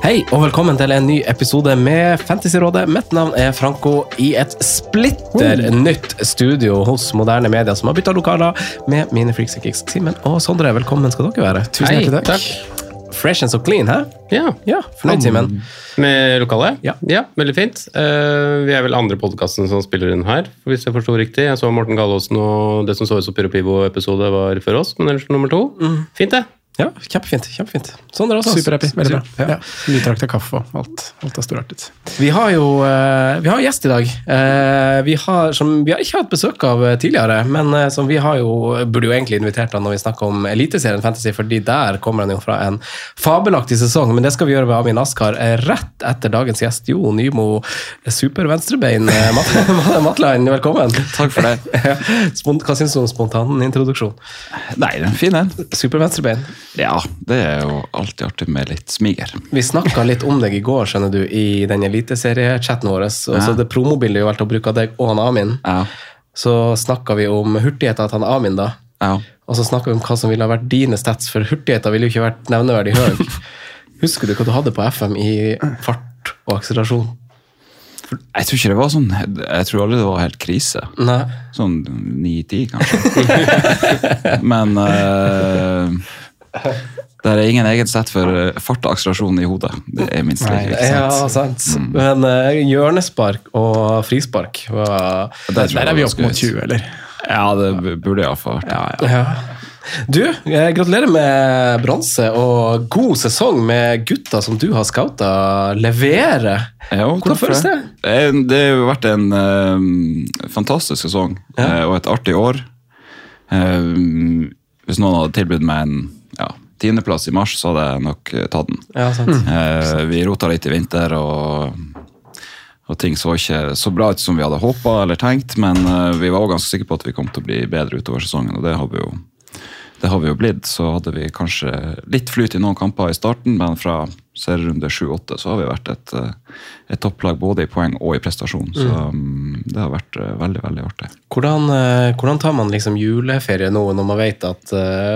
Hei og velkommen til en ny episode med Fantasyrådet. Mitt navn er Franco i et splitter nytt studio hos Moderne Media, som har bytta lokaler med mine freaks and kicks. Simen og Sondre, velkommen skal dere være. Tusen Hei, hjertelig takk. Fresh and so clean, hæ? Ja. Ja, Fornøyd, Simen? Med lokalet? Ja. ja veldig fint. Uh, vi er vel andre podkasten som spiller inn her, hvis jeg forsto riktig. Jeg så Morten Gallaasen og det som så ut som Pyro Pivo-episode var før oss, men ellers nummer to. Fint, det. Ja, kjempefint. kjempefint. Sondre også. Superhappy. Veldig bra. Ja. Ja. Nytrakta kaffe og alt. Alt er storartet. Vi har jo eh, vi har gjest i dag. Eh, vi, har, som vi har ikke hatt besøk av eh, tidligere, men som vi har jo, burde jo egentlig invitert han når vi snakker om Eliteserien Fantasy, fordi der kommer han jo fra en fabelaktig sesong. Men det skal vi gjøre med Amin Askar rett etter dagens gjest. Jo Nymo, super-venstrebein. eh, Matland, velkommen. Takk for det. Hva syns du om spontan introduksjon? Nei, den er fin, den. Super-venstrebein. Ja, det er jo alltid artig med litt smiger. Vi snakka litt om deg i går skjønner du, i den eliteseriechatten vår. Og så Ja. det promobildet vi valgte å bruke av deg og han Amin. Ja, Så snakka vi om hurtigheten til han Amin, da. ja. Og så snakka vi om hva som ville ha vært dine stats, for hurtigheten ville jo ikke vært nevneverdig høy. Husker du hva du hadde på FM i fart og akselerasjon? Jeg tror ikke det var sånn Jeg tror aldri det var helt krise. Nei. Sånn 9-10, kanskje. Men eh, det er ingen egen sett for eh, fart og akselerasjon i hodet. Det er minst like viktig. Ja, sant. Men eh, hjørnespark og frispark var der, Der er vi opp mot 20, eller? Ja, det burde iallfall vært det. Ja. Du, jeg gratulerer med bronse og god sesong med gutta som du har scouta levere. Jo, Hvordan føles det? Eh, Det har vært en um, fantastisk sesong ja. og et artig år. Um, hvis noen hadde tilbudt meg en ja, tiendeplass i mars, så hadde jeg nok eh, tatt den. Ja, sant. Eh, vi rota litt i vinter, og, og ting så ikke så bra ut som vi hadde håpa eller tenkt, men eh, vi var òg ganske sikre på at vi kom til å bli bedre utover sesongen, og det har vi jo, det har vi jo blitt. Så hadde vi kanskje litt flyt i noen kamper i starten, men fra serierunde 7-8 så har vi vært et, eh, et topplag både i poeng og i prestasjon. Så mm, det har vært eh, veldig, veldig artig. Hvordan, eh, hvordan tar man liksom juleferie nå når man vet at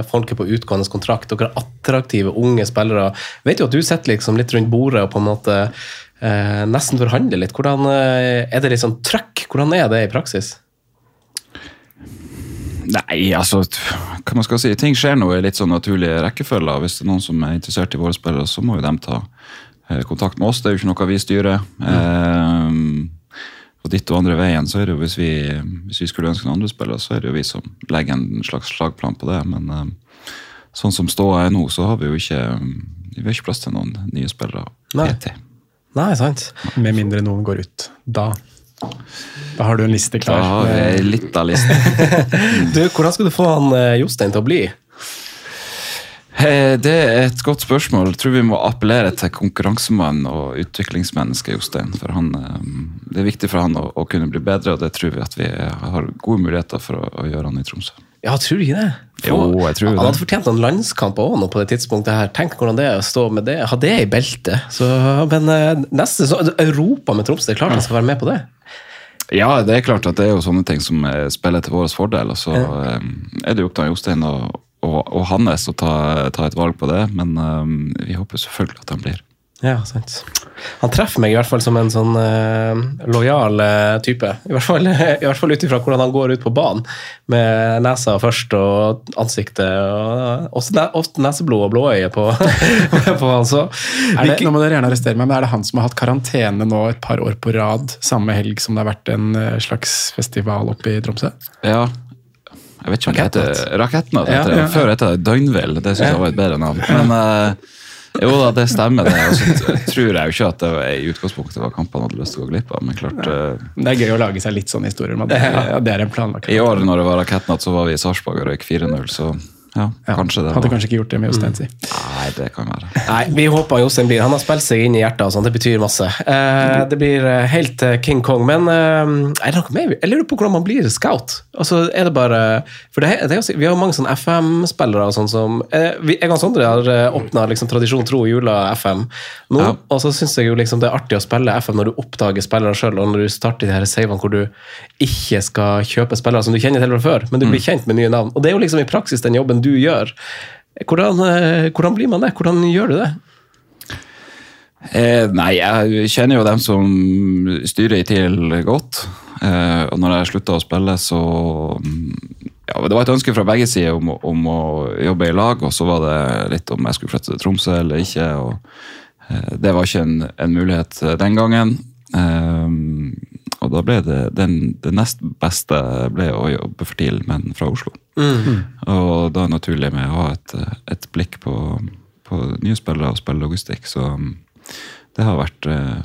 folk er på utgående kontrakt, dere er attraktive unge spillere? Vet jo at du sitter liksom litt rundt bordet og på en måte eh, nesten forhandler litt. Hvordan Er det litt sånn trøkk? Hvordan er det i praksis? Nei, altså hva man skal si, Ting skjer nå i litt sånn naturlige rekkefølger. Hvis det er noen som er interessert i våre spillere, så må jo de ta eh, kontakt med oss. Det er jo ikke noe vi styrer. Eh, og ditt og andre veien, så er det jo hvis vi, hvis vi skulle ønske noen andre spillere, så er det jo vi som legger en slags slagplan på det. Men eh, sånn som ståa er nå, så har vi jo ikke vi har ikke plass til noen nye spillere. Nei. PT. Nei, sant? Med mindre noen går ut. Da Da har du en liste Da klar. har jeg litt av liste. Du, Hvordan skal du få han eh, Jostein til å bli? Eh, Det er et godt spørsmål. Jeg tror vi må appellere til konkurransemann og utviklingsmenneske Jostein. For han, eh, det er viktig for han å, å kunne bli bedre, og det tror vi at vi har gode muligheter for å, å gjøre han i Tromsø. Ja, tror du ikke det? Jo, jeg tror Han det. hadde fortjent en landskamp òg nå på det tidspunktet. her. Tenk hvordan det er å stå med det, ha det i beltet. Så, men eh, neste så, Europa med Tromsø, det er klart han skal være med på det. Ja, det er klart at det er jo sånne ting som eh, spiller til vår fordel. Og så ja. er det jo opp til Jostein og, og, og Hannes å ta, ta et valg på det, men um, vi håper selvfølgelig at han blir. Ja, sant. Han treffer meg i hvert fall som en sånn uh, lojal uh, type. I hvert fall, i hvert fall ut ifra hvordan han går ut på banen, med nesa først og ansiktet. og Også ne ofte neseblod og blåøye på, på han. Så, er det, nå må dere gjerne arrestere meg, men er det han som har hatt karantene nå et par år på rad, samme helg som det har vært en uh, slags festival oppe i Tromsø? Ja, jeg vet ikke om det heter Rakettnatt. Ja, ja, ja. Før het det Døgnvill. Det syns jeg var et bedre navn. Men uh, jo da, det stemmer. det. Og så tror jeg jo ikke at det var, i utgangspunktet var kampene hadde lyst til å gå glipp av. men klart... Uh, det er gøy å lage seg litt sånne historier. Men det, ja, det er en planlagt. I år når det var rakettnatt, så var vi i Sarpsborg og røyk 4-0. så ja, ja, kanskje det Hadde kanskje ikke gjort det med Jostein, si. Nei, det kan være. Nei, Vi håper Jostein blir Han har spilt seg inn i hjertet, og sånn, det betyr masse. Eh, det blir eh, helt eh, King Kong. Men eh, er det noe mer? Jeg lurer på hvordan man blir scout. Altså, er det bare For det, det er, Vi har mange sånne FM-spillere og sånn som eh, Jeg og Sondre har eh, åpna liksom, Tradisjon tro jula FM nå, ja. og så syns jeg jo liksom det er artig å spille FM når du oppdager spillere sjøl, og når du starter de her savene hvor du ikke skal kjøpe spillere som du kjenner til fra før, men du blir mm. kjent med nye navn. Og det er jo liksom i praksis den jobben du gjør. Hvordan, eh, hvordan blir man det? Hvordan gjør du det? Eh, nei, jeg kjenner jo dem som styrer i TIL godt. Eh, og når jeg slutta å spille, så ja, Det var et ønske fra begge sider om, om, å jobbe i lag, og så var det litt om jeg skulle flytte til Tromsø eller ikke. og eh, Det var ikke en, en mulighet den gangen. Eh, og da ble det den, det nest beste ble å jobbe for TIL, men fra Oslo. Mm. Og da er det naturlig med å ha et, et blikk på, på nye spillere og spille logistikk. Så um, det har vært eh,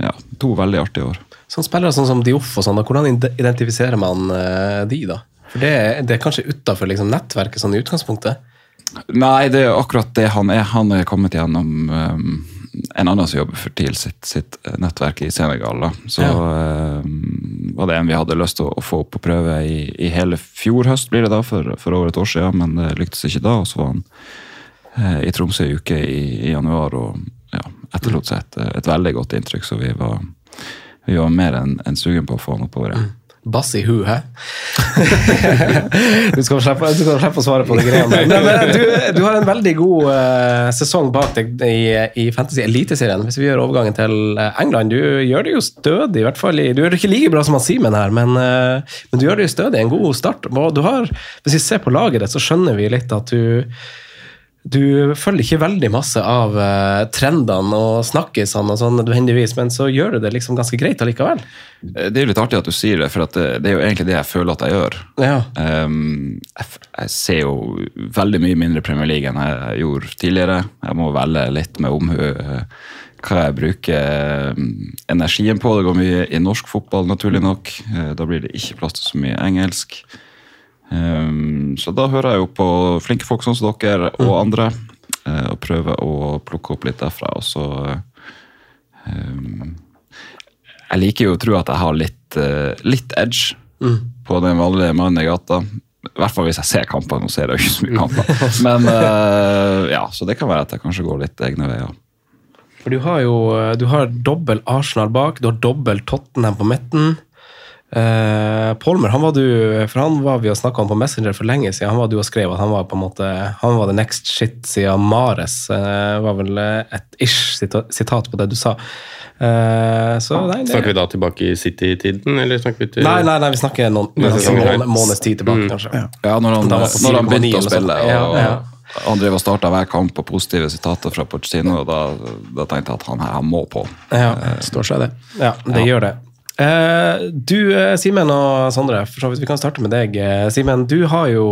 ja, to veldig artige år. Sånn Spillere sånn som Dioff og sånn, hvordan identifiserer man uh, de, da? For det, det er kanskje utafor liksom, nettverket sånn i utgangspunktet? Nei, det er akkurat det han er. Han er kommet gjennom um, en annen som jobber for TIL sitt, sitt eh, nettverk i Senegal. Da. Så ja. uh, var det en vi hadde lyst til å, å få på prøve i, i, hele fjor høst, blir det da, for, for, over et år siden, men det lyktes ikke da. Og så var han uh, i Tromsø i uke i, i januar og ja, etterlot seg et, et, veldig godt inntrykk, så vi var, vi var mer enn en sugen på å få han oppover. Ja. Bass i hu, hæ? du, skal slippe, du skal slippe å svare på de greiene der. Du, du, har en veldig god uh, sesong bak deg i, i Fantasy Eliteserien. Hvis vi gjør overgangen til eh, England, du gjør det jo stødig. i hvert fall. Du gjør det ikke like bra som han Simen her, men, uh, men, du gjør det jo stødig. En god start. Du har, hvis vi ser på laget ditt, så skjønner vi litt at du du følger ikke veldig masse av uh, trendene og snakkisene, og sånn nødvendigvis, men så gjør du det liksom ganske greit allikevel. Eh, det er jo litt artig at du sier det, for det, det, er jo egentlig det jeg føler at jeg gjør. Ja. Um, jeg, jeg, ser jo veldig mye mindre Premier League enn jeg gjorde tidligere. Jeg må velge litt med omhu hva jeg bruker energien på. Det går mye i norsk fotball, naturlig nok. Da blir det ikke plass til så mye engelsk. Um, så da hører jeg jo på flinke folk sånn som dere og mm. andre, uh, og prøver å plukke opp litt derfra. Og så um, Jeg liker jo å tro at jeg har litt, uh, litt edge mm. på den vanlige mannen i gata. I hvert fall hvis jeg ser kampene, Nå ser jeg jo ikke så mye kamper. Men uh, ja, Så det kan være at jeg kanskje går litt egne veier. For du har jo du har dobbel Arsenal bak, du har dobbel Tottenham på midten. Uh, Polmer, han var du, for han var vi og snakka om på Messenger for lenge siden. Han var du og skrev at han var på en måte, han var the next shit siden Mares. Uh, var vel et ish sitat på det du sa. Uh, så, nei, det... Snakker vi da tilbake i City-tiden, eller snakker vi til Nei, nei, nei vi snakker noen, måneds tid tilbake, mm. kanskje. Ja, ja når, han, når han begynte å spille. Og, ja, ja. Han drev og starta hver kamp på positive sitater fra Porcino, og da, da, tenkte jeg at han her han må på. Ja, står seg det. Ja, det gjør det. Uh, du, uh, Simen og Sondre, for så vidt vi kan starte med deg. Uh, Simen, du har jo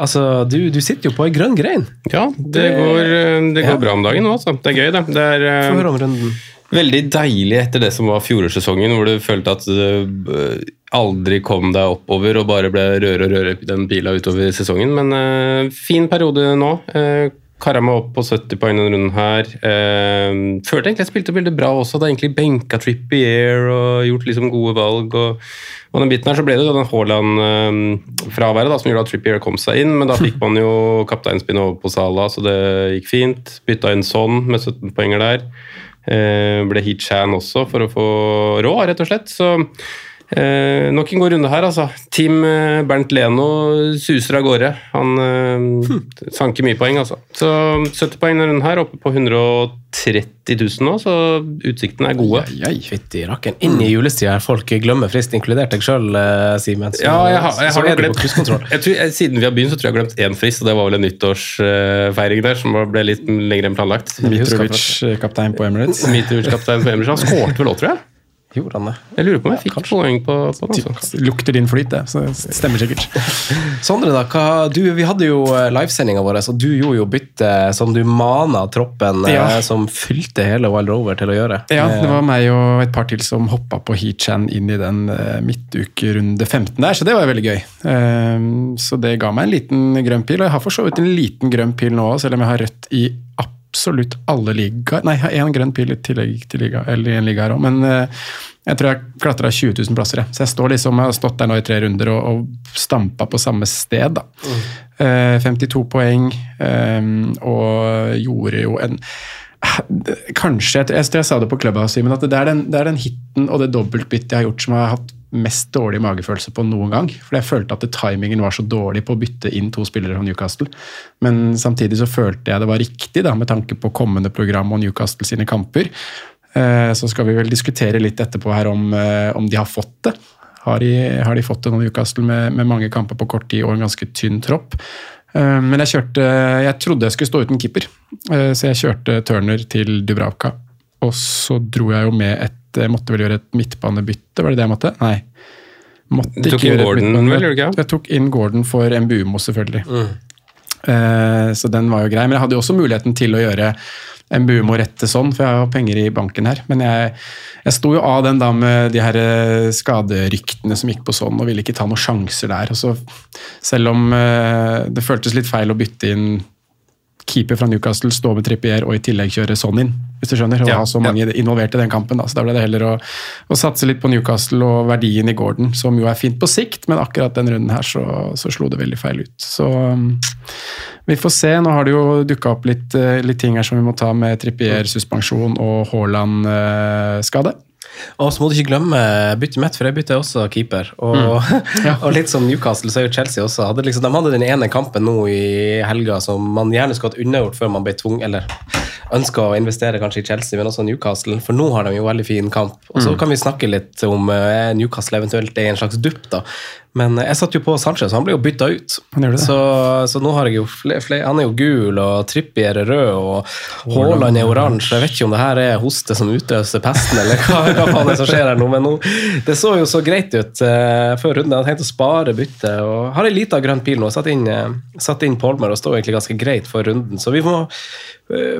Altså, du, du, sitter jo på ei grønn grein. Ja, det går, det går ja. bra om dagen nå. Altså. Det er gøy, det. Det er høre om runden. veldig deilig etter det som var fjorårssesongen, hvor du følte at du aldri kom deg oppover og bare ble røre og røre den pila utover sesongen. Men fin periode nå kara meg opp på 70 poeng denne runden her. Eh, følte egentlig jeg spilte veldig bra også. Hadde egentlig benka Trippier og gjort liksom gode valg. og, og den biten her så ble det jo den Haaland-fraværet eh, som gjorde at Trippier kom seg inn, men da fikk man jo kapteinspinn over på Sala, så det gikk fint. Bytta inn sånn med 17 poenger der. Eh, ble Heat Chan også for å få råd, rett og slett. så Eh, nok en god runde her, altså. Team eh, Bernt Leno suser av gårde. Han eh, sanker mye poeng, altså. Så 70 poeng denne runden her, oppe på 130 000 nå, så utsiktene er gode. Fytti rakken. Inn i julestida her folk glemmer frist, inkludert deg sjøl, Simen. Ja, jeg har, jeg har nok glemt jeg tror, jeg, Siden vi har begynt, så tror jeg jeg har glemt én frist, og det var vel en nyttårsfeiring der som ble litt lenger enn planlagt. Mitrovic, kaptein på Emirates. Mitrovic, kaptein på Emirates. Han skårte vel òg, tror jeg. Gjorde han det? Jeg lurer på om jeg fikk poeng på, på den. Altså. Lukter din flyt, det. Så det stemmer sikkert. Sondre, da, hva, du, vi hadde jo eh, livesendinga vår, og du gjorde jo bytte som du mana troppen eh, Ja. som fylte hele Wild Rover til å gjøre. Ja, det Eh, var meg og et par til som hoppa på Heatchan inn i den eh, midtukerunde 15 der, så det var veldig gøy. Så det ga meg en liten grønn pil, og jeg har for så vidt en liten grønn pil nå òg, selv om jeg har rødt i absolutt alle ligaer. Nei, jeg har én grønn pil i tillegg til liga, eller en liga her òg, men eh, jeg tror jeg klatra 20 000 plasser. jeg. Så jeg står liksom, jeg har stått der nå i tre runder og, og stampa på samme sted. da. Eh, 52 poeng, ehm, og gjorde jo en Kanskje, jeg, tror jeg sa det på Clubhouse, Simen, at det er, den, det er den hiten og det dobbeltbyttet jeg har gjort som har hatt mest dårlig magefølelse på noen gang. For jeg følte at timingen var så dårlig på å bytte inn to spillere fra Newcastle. Men samtidig så følte jeg det var riktig, da, med tanke på kommende program og Newcastle sine kamper. Eh, Så skal vi vel diskutere litt etterpå her om, eh, om de har fått det. Har de, har de fått det nå, Newcastle, med, med mange kamper på kort tid og en ganske tynn tropp? Eh, Men jeg kjørte Jeg trodde jeg skulle stå uten keeper, så jeg kjørte Turner til Dubravka. Og så dro jeg jo med et Jeg måtte vel gjøre et midtbanebytte, var det det jeg måtte? Nei. Måtte Du tok inn Gordon, vel, gjorde? Jeg tok inn Gordon for Mbumo, selvfølgelig. Eh, Så den var jo grei. Men jeg hadde jo også muligheten til å gjøre Mbumo rette sånn, for jeg har jo penger i banken her. Men jeg, jeg sto jo av den da med de her eh, skaderyktene som gikk på sånn, og ville ikke ta noen sjanser der. Og så, selv om eh, det føltes litt feil å bytte inn keeper fra Newcastle, stå med Trippier og i tillegg kjøre sånn inn, hvis du skjønner. Og Ja, ha så mange involvert i den kampen. Da. Så da ble det heller å, å satse litt på Newcastle og verdien i Gordon, som jo er fint på sikt, men akkurat den runden her så, så slo det veldig feil ut. Så um, vi får se. Nå har det jo dukka opp litt, eh, litt ting her som vi må ta med Trippier-suspensjon og Haaland-skade. Og så må du ikke glemme byttet mitt, for jeg bytter også keeper. Og, og litt som Newcastle, så er jo Chelsea også hadde liksom, De hadde den ene kampen nå i helga som man gjerne skulle hatt unnagjort før man ble tvunget, eller ønska å investere kanskje i Chelsea, men også Newcastle, for nå har de jo veldig fin kamp. Og så Mm. kan vi snakke litt om eh, Newcastle eventuelt er i en slags dupp, da. Men jeg satt jo på Sanchez, han ble jo bytta ut. Så, så nå har jeg jo flere, flere Han er jo gul, og Trippier er rød, og Haaland er oransje. Jeg vet ikke om det her er hoste som utløser pesten, eller hva, hva faen er det som skjer her nå. Men nå, det så jo så greit ut uh, før runden. Jeg hadde tenkt å spare byttet. Har ei lita grønn pil nå. Satt inn, uh, satt inn Polmer og står egentlig ganske greit for runden. Så vi må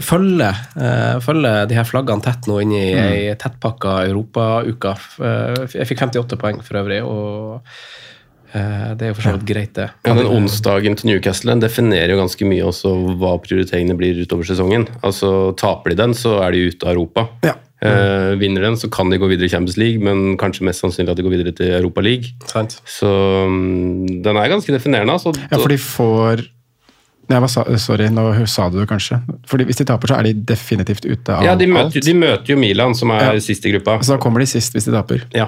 følge, eh, følge de her flaggene tett nå inn i Mm. ei tettpakka europauke. Eh, jeg fikk 58 poeng for øvrig, og eh, det er jo for så vidt greit, det. Ja, den onsdagen til Newcastle definerer jo ganske mye også hva prioriteringene blir utover sesongen. Altså Taper de den, så er de ute av Europa. Eh, vinner den, så kan de gå videre i Champions League, men kanskje mest sannsynlig at de går videre til Europa League. Så mm, den er ganske definerende. Altså. Ja, for de får Nei, sa, sorry, nå sa du det kanskje. Fordi Hvis de taper, så er de definitivt ute av ja, de alt. møter, de møter jo Milan, som er Ja. sist i gruppa. Så da kommer de sist hvis de taper. Ja.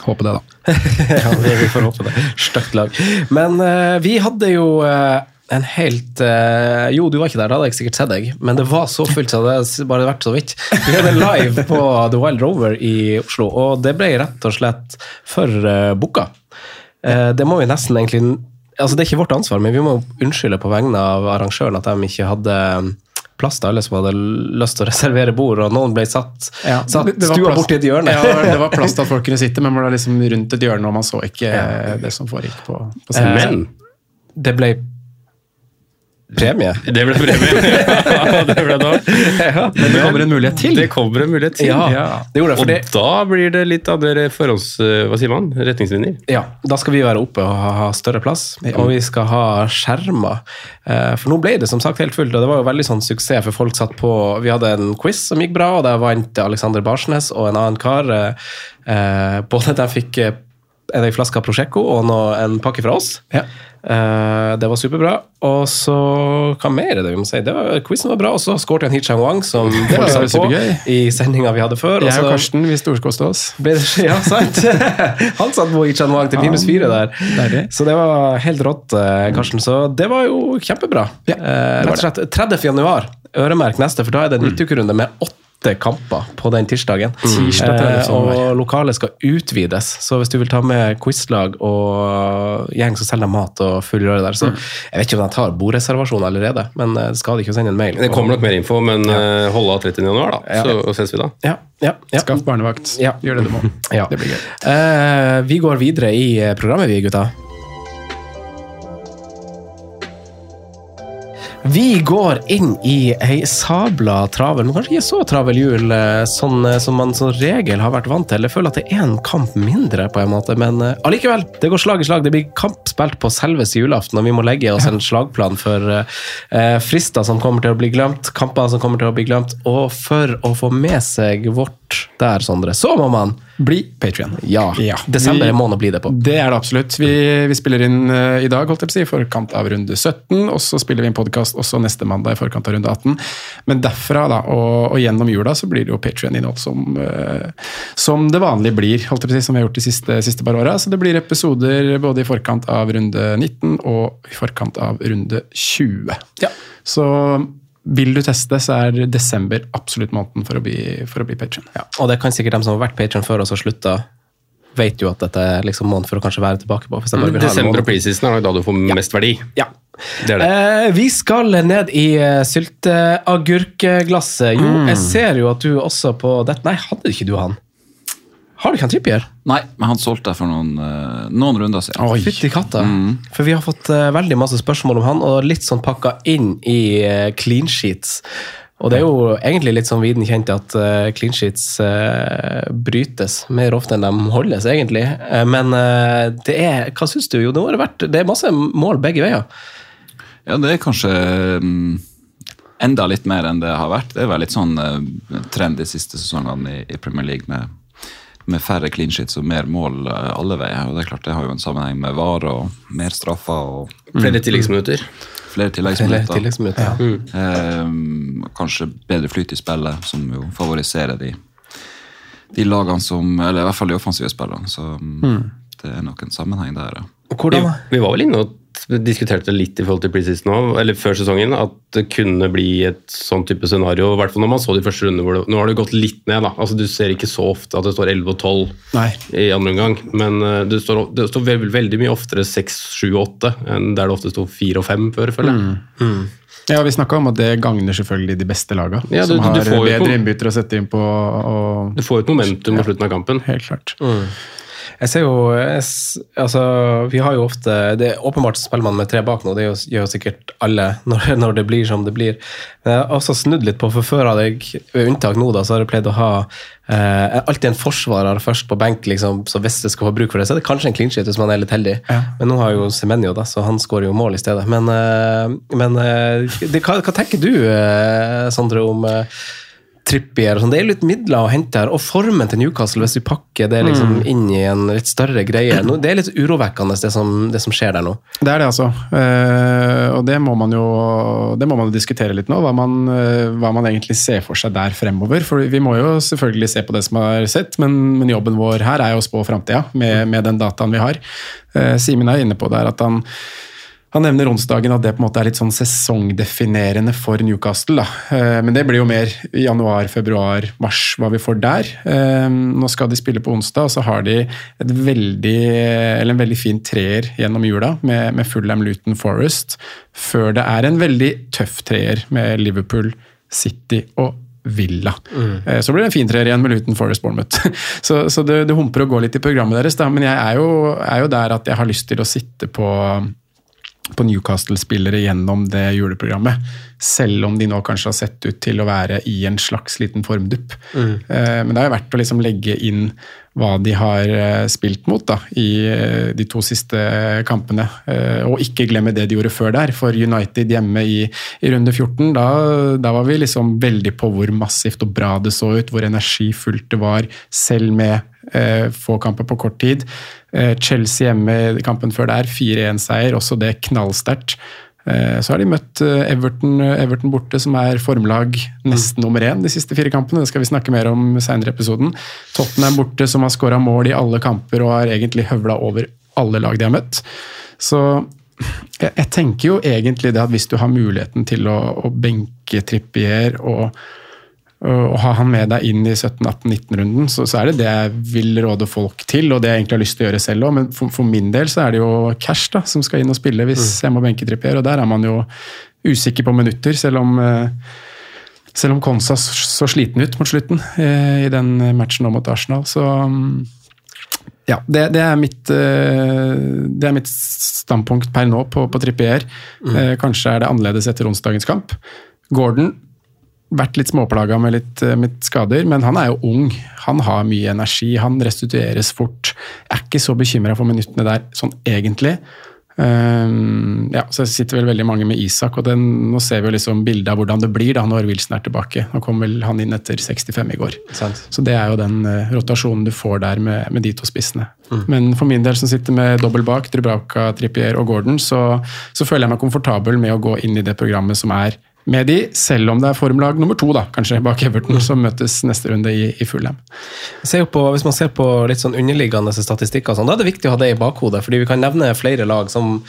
Håper det, da. ja, vi vi får håpe det. Stygt lag. Men uh, vi hadde jo uh, en helt uh, Jo, du var ikke der, da hadde jeg sikkert sett deg, men det var så fullt, så det hadde bare vært så vidt. Vi hadde live på The Wild Rover i Oslo, og det ble rett og slett for uh, booka. Eh, det må vi nesten egentlig altså Det er ikke vårt ansvar, men vi må unnskylde på vegne av arrangøren at de ikke hadde plass til alle som hadde lyst til å reservere bord, og noen ble satt, Ja, satt det- det stua borti et hjørne. Ja, det var plass til at folk kunne sitte, men man var liksom rundt et hjørne, og man så ikke ja. det som foregikk på, på scenen. Men Det ble premie. Det ble premie. ja, det ble det også. Men det kommer en mulighet til. Det kommer en mulighet til. Ja, det det, for Og det- da blir det litt andre forhånds... Hva sier man? Retningslinjer. Ja, da skal vi være oppe og ha større plass, og vi skal ha skjermer. Eh, For nå ble det som sagt helt fullt, og det var jo veldig sånn suksess, for folk satt på Vi hadde en quiz som gikk bra, og der vant Alexander Barsnes og en annen kar. eh, eh, Både de fikk eh, en flaske Prosecco og en pakke fra oss. Ja. Eh, det var superbra. Og så Hva mer er det vi må si? Det var, quizen var bra, og så skåret han Hichang Wang, som Det var folk på i sendinga vi hadde før. Jeg og Karsten vi storkoste oss. ja, sant? Han satt på Hichang Wang til minus fire der. Så det var helt rått, eh, Karsten. Så det var jo kjempebra. Ja, Eh, rett og slett 30. januar, øremerk neste, for da er det en midtukerunde med åtte kamper på den tirsdagen. Tirsdag 30. Eh, og lokalet skal utvides, så hvis du vil ta med quizlag og gjeng som selger mat og full røre der, så Jeg vet ikke om de tar bordreservasjon allerede, men det skal de ikke sende en mail? Det kommer nok mer info, men ja. hold av 30. januar, da. Ja. Så ses vi da. Ja, ja, ja. Skaff barnevakt. Ja. Gjør det du må. Ja. Det blir gøy. Eh, vi går videre i eh, programmet, vi gutta. Vi går inn i ei sabla travel, men kanskje ikke så travel jul eh, sånn eh, som man som regel har vært vant til. Jeg føler at det er en kamp mindre, på en måte, men allikevel. Uh, Det går slag i slag. Det blir kamp spilt på selveste julaften, og vi må legge oss en slagplan for uh, frister som kommer til å bli glemt, kamper som kommer til å bli glemt, og for å få med seg vårt der, Sondre, så må man Bli Patrion. Ja. Ja. Desember er måneden å bli det på. Det er det absolutt. Vi, vi spiller inn uh, i dag, holdt jeg på å si, i forkant av runde 17. Og så spiller vi en podkast også neste mandag i forkant av runde 18. Men derfra da, og, og gjennom jula så blir det jo Patrion-innhold som, uh, som det vanlige blir, holdt jeg på å si, som vi har gjort de siste, siste par åra. Så det blir episoder både i forkant av runde 19 og i forkant av runde 20. Ja. Så vil du teste, så er desember absolutt måneden for å bli, for å bli Patreon. Ja, og det kan sikkert de som har vært patron før oss og slutta, vet jo at dette er liksom måneden for å kanskje være tilbake på. Hvis de bare vil Desember og preseason er da du får mest verdi. Ja. Det er det. Eh, vi skal ned i uh, sylteagurkglasset. Jo, Mm. jeg ser jo at du også på dette Nei, hadde ikke du han? Har du ikke han Trippier? Nei, men han solgte for noen, eh, noen runder siden. Oi. Fytti katta. For vi har fått eh, veldig masse spørsmål om han, og litt sånn pakka inn i eh, clean sheets. Og det er jo egentlig litt sånn viden kjent at uh, clean sheets brytes mer ofte enn de holdes, egentlig. Men det er Hva syns du? Jo, det, har vært, det er masse mål begge veier. Ja, det er kanskje um enda litt mer enn det har vært. Det er vel litt sånn trend de siste sesongene i Premier League med, med færre clean sheets og mer mål eh, alle veier. Og det er klart det har jo en sammenheng med VAR og mer straffer og Flere tilleggsminutter. flere tilleggsminutter. Flere tilleggsminutter. Ja. Eh, kanskje bedre flyt i spillet, som jo favoriserer de, de lagene som Eller i hvert fall de offensive spillerne. Så mm, det er nok en sammenheng der, ja. Hvordan? Vi, vi var vel inne og diskuterte litt i forhold til preseason nå, eller før sesongen, at det kunne bli et sånn type scenario. I hvert fall når man så de første rundene hvor det, Nå har det gått litt ned, da. Altså, du ser ikke så ofte at det står 11 og 12 Nei. i andre omgang, men eh, det står, det står vel, veldig mye oftere 6, 7 og 8 enn der det ofte sto 4 og 5 før, føler jeg. Ja, Vi snakka om at det gagner selvfølgelig de beste lagene, Ja, du- som har bedre innbyttere å sette inn på. Og, Du får jo et momentum på slutten av kampen. helt klart. Jeg ser jo jeg, altså, Vi har jo ofte Det er åpenbart spiller man med tre bak nå, det gjør, jo sikkert alle når, når det blir som det blir. Men jeg har også snudd litt på, for før hadde jeg, ved unntak nå, da, så har jeg pleid å ha eh, alltid en forsvarer først på benk, liksom, så hvis det skal få bruk for det, så er det kanskje en clean sheet hvis man er litt heldig. Ja. Men nå har jo Semenyo, da, så han skårer jo mål i stedet. Men, eh, men eh, det, hva, hva tenker du, eh, Sondre, om eh, Trippier og sånn. Det er litt midler å hente her. Og formen til Newcastle, hvis vi pakker det liksom inn i en litt større greie Det er litt urovekkende, det som, det som skjer der nå. Det er det, altså. Eh, og det må man jo det må man diskutere litt nå, hva man, eh, hva man egentlig ser for seg der fremover. For vi må jo selvfølgelig se på det som er sett, men, men jobben vår her er jo å spå framtida med, med den dataen vi har. Eh, Simen er inne på der at han han nevner onsdagen at det på en måte er litt sånn sesongdefinerende for Newcastle. Da. Eh, Men det blir jo mer i januar, februar, mars, hva vi får der. Eh, Nå skal de spille på onsdag, og så har de veldig, eller en veldig fin treer gjennom jula med, med Fullham Luton Forest, før det er en veldig tøff treer med Liverpool, City og Villa. Mm. Så blir det en fin treer igjen med Luton Forest Bournemouth. Så, så det, det humper og går litt i programmet deres, da. men jeg er jo, er jo der at jeg har lyst til å sitte på på Newcastle-spillere gjennom det juleprogrammet. Selv om de nå kanskje har sett ut til å være i en slags liten formdupp. Mm. Men det er jo verdt å liksom legge inn hva de har eh, spilt mot da, i eh, de to siste kampene. Eh, Og ikke glemme det de gjorde før der. For United hjemme i, i runde 14, da, da var vi liksom veldig på hvor massivt og bra det så ut, hvor energifullt det var, selv med Eh, få kamper på kort tid. Eh, Chelsea hjemme i kampen før der, 4-1-seier, også det knallsterkt. Eh, så har de møtt eh, Everton, Everton borte, som er formlag nesten nummer én de siste fire kampene. Det skal vi snakke mer om senere i episoden. Tottenham borte, som har skåra mål i alle kamper og har egentlig høvla over alle lag de har møtt. Så jeg, jeg, tenker jo egentlig det at hvis du har muligheten til å, å benke Trippier og, og, ha han med deg inn i 17-18-19-runden, så, så, er det det jeg vil råde folk til, og det jeg egentlig har lyst til å gjøre selv òg. Men for, for, min del så er det jo cash da, som skal inn og spille hvis mm. jeg må benke Trippier, og der er man jo usikker på minutter, selv om eh, selv om Konsa så sliten ut mot slutten eh, i den matchen nå mot Arsenal. Så mm, ja, det, det, er mitt, det, er mitt, standpunkt per nå på, på Trippier. Mm. Kanskje er det annerledes etter onsdagens kamp. Gordon vært litt småplaga med litt, eh, med skader, men han er jo ung. Han har mye energi, han restitueres fort. Jeg er ikke så bekymra for minuttene der sånn egentlig. Um, ja, så sitter vel veldig mange med Isak, og den, nå ser vi jo liksom bildet av hvordan det blir da når Wilson er tilbake. Nå kom vel han inn etter 65 i går. Sant. Så det er jo den uh, rotasjonen du får der med, med de to spissene. Mm. Men for min del som sitter med dobbel bak, Drubravka, Trippier og Gordon, så, så føler jeg meg komfortabel med å gå inn i det programmet som er med de, selv om det er formlag nummer to, da, kanskje, bak Everton, mm. som møtes neste runde i, i Fulham. Hvis man ser på litt sånn underliggende statistikker, sånn, da er det viktig å ha det i bakhodet. fordi vi kan nevne flere lag som,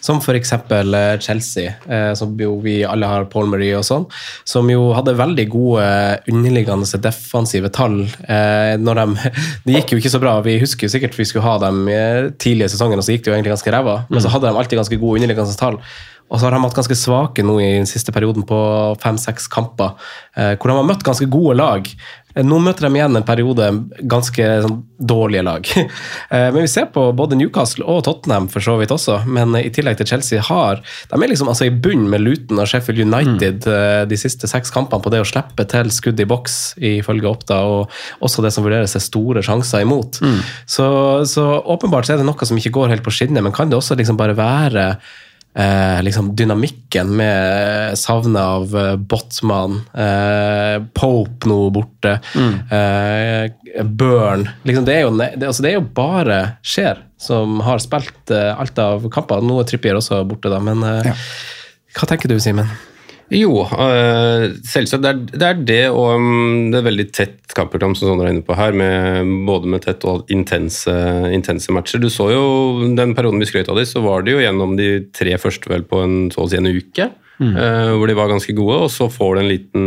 som f.eks. Eh, Chelsea, eh, som jo vi alle har Paul Marie og sånn, som jo hadde veldig gode underliggende defensive tall. Eh, når de, det gikk jo ikke så bra. Vi husker jo sikkert vi skulle ha dem tidlig i sesongen, og så gikk det jo egentlig ganske ræva. Men så mm. hadde de alltid ganske gode underliggende tall. Og så har de hatt ganske svake nå i den siste perioden på fem-seks kamper, eh, hvor de har møtt ganske gode lag. Eh, nå møter de igjen en periode ganske sånn, dårlige lag. Eh, men vi ser på både Newcastle og Tottenham for så vidt også, men i tillegg til Chelsea har De er liksom altså i bunn med Luton og Sheffield United mm. de siste seks kampene på det å slippe til skudd i boks, ifølge Oppda, og også det som vurderes er store sjanser imot. Mm. Så, så åpenbart så er det noe som ikke går helt på skinner, men kan det også liksom bare være eh, liksom dynamikken med savnet av eh, Botman, eh, Pope nå borte, mm. eh, Burn liksom det, er jo, det, altså det, er jo, bare Skjer som har spilt eh, alt av kamper. Nå er Trippier også borte, da, men eh, ja. hva tenker du, Simen? Jo, øh, selvsagt. Det er, det er, det og um, det er veldig tett kampprogram, som Sondre er inne på her, med, både med tett og intense, intense, matcher. Du så jo den perioden vi skrøt av dem, så var det jo gjennom de tre første vel på en så å si en uke. Mm. Uh, hvor de var ganske gode, og så får du en liten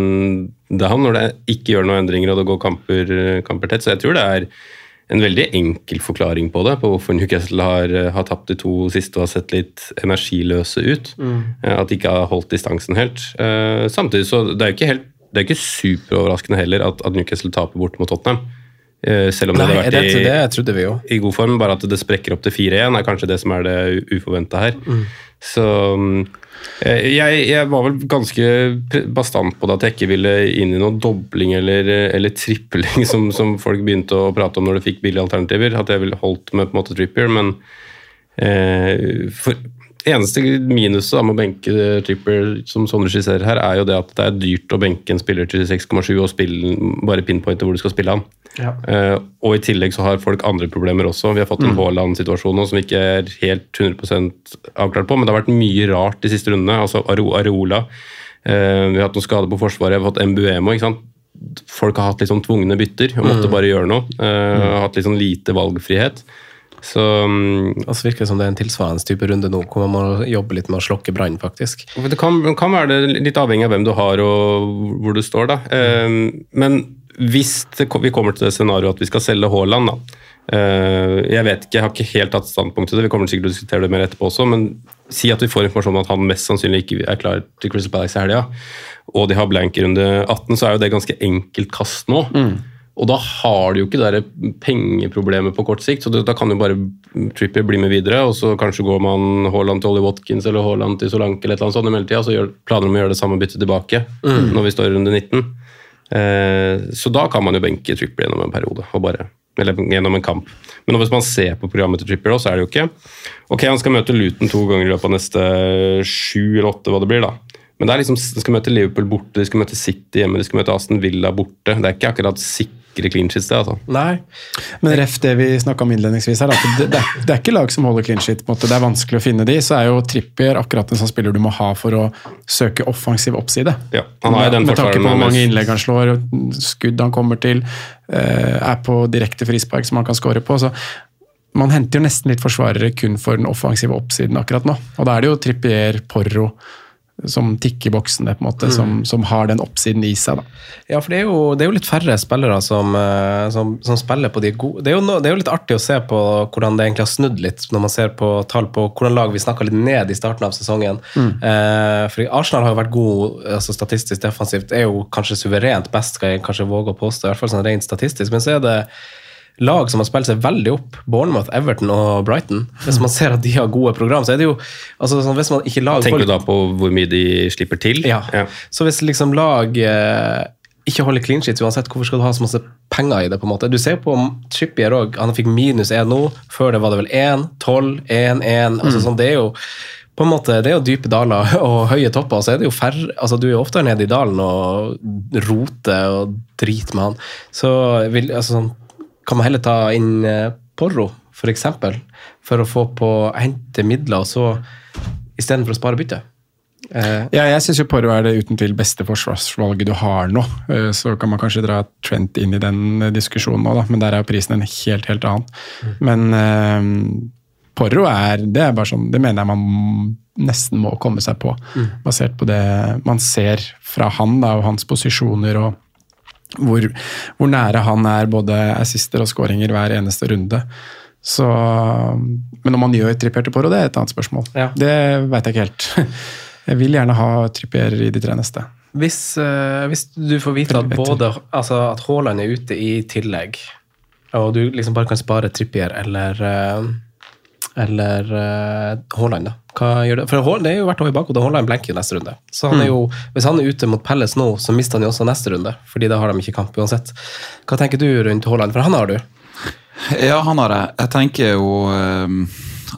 down når det ikke gjør noen endringer og det går kamper, kamper tett. Så jeg tror det er en veldig enkel forklaring på det, på hvorfor Newcastle har, eh, har tapt de to siste og har sett litt energiløse ut. Mm. Eh, at de ikke har holdt distansen helt. Uh, samtidig så det er jo ikke, helt, det er ikke superoverraskende heller at, at Newcastle taper bort mot Tottenham. Selv om Nei, det hadde vært i, det, det i, god form, bare at det sprekker opp til 4-1 er kanskje det som er det uforventa her. Mm. Så um, Eh, jeg, jeg, var vel ganske bastant på det at jeg ikke ville inn i noen dobling eller, eller tripling, som, som, folk begynte å prate om når de fikk billige alternativer. At jeg ville holdt med på en måte tripper, men eh, for, eneste minuset med å benke tripper, som Sondre skisserer her, er jo det at det er dyrt å benke en spiller til 6,7 og spille, bare pinpointe hvor du skal spille han. Ja. Uh, og i tillegg så har folk andre problemer også. Vi har fått en mm. Haaland-situasjon nå som vi ikke er helt 100% avklart på, men det har vært mye rart de siste rundene. Altså Areola. Uh, vi har hatt noen skader på Forsvaret, vi har fått Mbuemo. ikke sant? Folk har hatt litt sånn tvungne bytter og måtte mm. bare gjøre noe. Uh, mm. Hatt litt sånn lite valgfrihet. Så um, altså virker det som det er en tilsvarende type runde nå, hvor man må jobbe litt med å slokke brann, faktisk. Det kan, kan, være det litt avhengig av hvem du har og hvor du står, da. Mm. men hvis det, vi kommer til det scenarioet at vi skal selge Haaland, da. Uh, jeg vet ikke, jeg har ikke helt tatt standpunkt til det, vi kommer sikkert til å diskutere det mer etterpå også, men si at vi får informasjon om at han mest sannsynlig ikke er klar til Crystal Palace i helga, og de har blank runde 18, så er jo det ganske enkelt kast nå. Mm. Og da har du jo ikke det pengeproblemet på kort sikt, så da kan jo bare Trippier bli med videre, og så kanskje går man Haaland til Ollie Watkins eller Haaland til Solanke eller et eller annet sånt i mellomtida, så gjør, planer om å gjøre det samme byttet tilbake mm. når vi står i runde 19. Eh, så da kan man jo benke Trippier gjennom en periode, bare, eller gjennom en kamp. Men hvis man ser på programmet til Trippier, så er det jo ikke Ok, han skal møte Luton to ganger i løpet av neste sju eller åtte, hva det blir, da. Men det er liksom, de skal møte Liverpool borte, de skal møte City hjemme, de skal møte Aston Villa borte. Det er ikke akkurat sikre clean sheets, det. altså. Nei. Men ref det vi snakka om innledningsvis her, at det, det, er, det er ikke lag som holder clean shit. på en måte. Det er vanskelig å finne de, så er jo Trippier akkurat en sånn spiller du må ha for å søke offensiv oppside. Ja, han har den med tanke på hvor mange innlegg han slår, skudd han kommer til, eh, er på direkte frispark som han kan score på. så man henter jo nesten litt forsvarere kun for den offensive oppsiden akkurat nå. Og da er det jo Trippier, Porro som tikker boksene, på en måte, Mm. som, som har den oppsiden i seg. da. Ja, for det er, jo, det er jo litt færre spillere som, eh, som, som spiller på de gode det er, jo no, det er jo litt artig å se på hvordan det egentlig har snudd litt, når man ser på tall på hvordan lag vi snakka litt ned i starten av sesongen. Mm. Eh, for Arsenal har jo vært god altså statistisk defensivt, er jo kanskje suverent best, skal jeg kanskje våge å påstå, i hvert fall sånn rent statistisk. Men så er det lag som har spilt seg veldig opp, Bournemouth, Everton og Brighton. Hvis man ser at de har gode program, så er det jo altså, sånn, Hvis man ikke lag Tenker du da på hvor mye de slipper til? ja. Så hvis liksom lag eh, ikke holder clean sheets uansett, hvorfor skal du ha så masse penger i det? på en måte? Du ser på Trippier òg, han fikk minus 1 nå. Før det var det vel 1, 12, 1, 1. Altså, Mm. sånn, det er jo på en måte, det er jo dype daler og høye topper, så er det jo færre altså Du er jo oftere nede i dalen og roter og driter med han. Så vil, altså, sånn, kan man heller ta inn Porro, Porro, for eksempel, for å få på hente midler, og så istedenfor å spare bytte. Uh, Ja, jeg syns Porro er det uten tvil beste forsvarsvalget du har nå. Uh, Så kan man kanskje dra Trent inn i den eh, diskusjonen nå, da, men der er jo prisen en helt, helt annen. Men uh, Porro er Det er bare sånn, det mener jeg man nesten må komme seg på. Basert på det man ser fra han da, og hans posisjoner og hvor, hvor nære han er både assister og skåringer hver eneste runde. Så, men om man gjør Trippier på det er et annet spørsmål. Det veit jeg ikke helt. Jeg vil gjerne ha Trippier i de tre neste. Hvis, eh, hvis du får vite at både altså at Haaland er ute i tillegg, og du liksom bare kan spare Trippier eller eh, eller eh, Haaland, da. Hva gjør det? For Haaland, er jo hvert år i bakhodet. Haaland blenker jo neste runde. Så han er jo, Hvis han er ute mot Pelles nå, så mister han jo også neste runde. Fordi da har de ikke kamp uansett. Hva tenker du rundt Haaland? For han har du. Ja, han har jeg. Jeg tenker jo eh,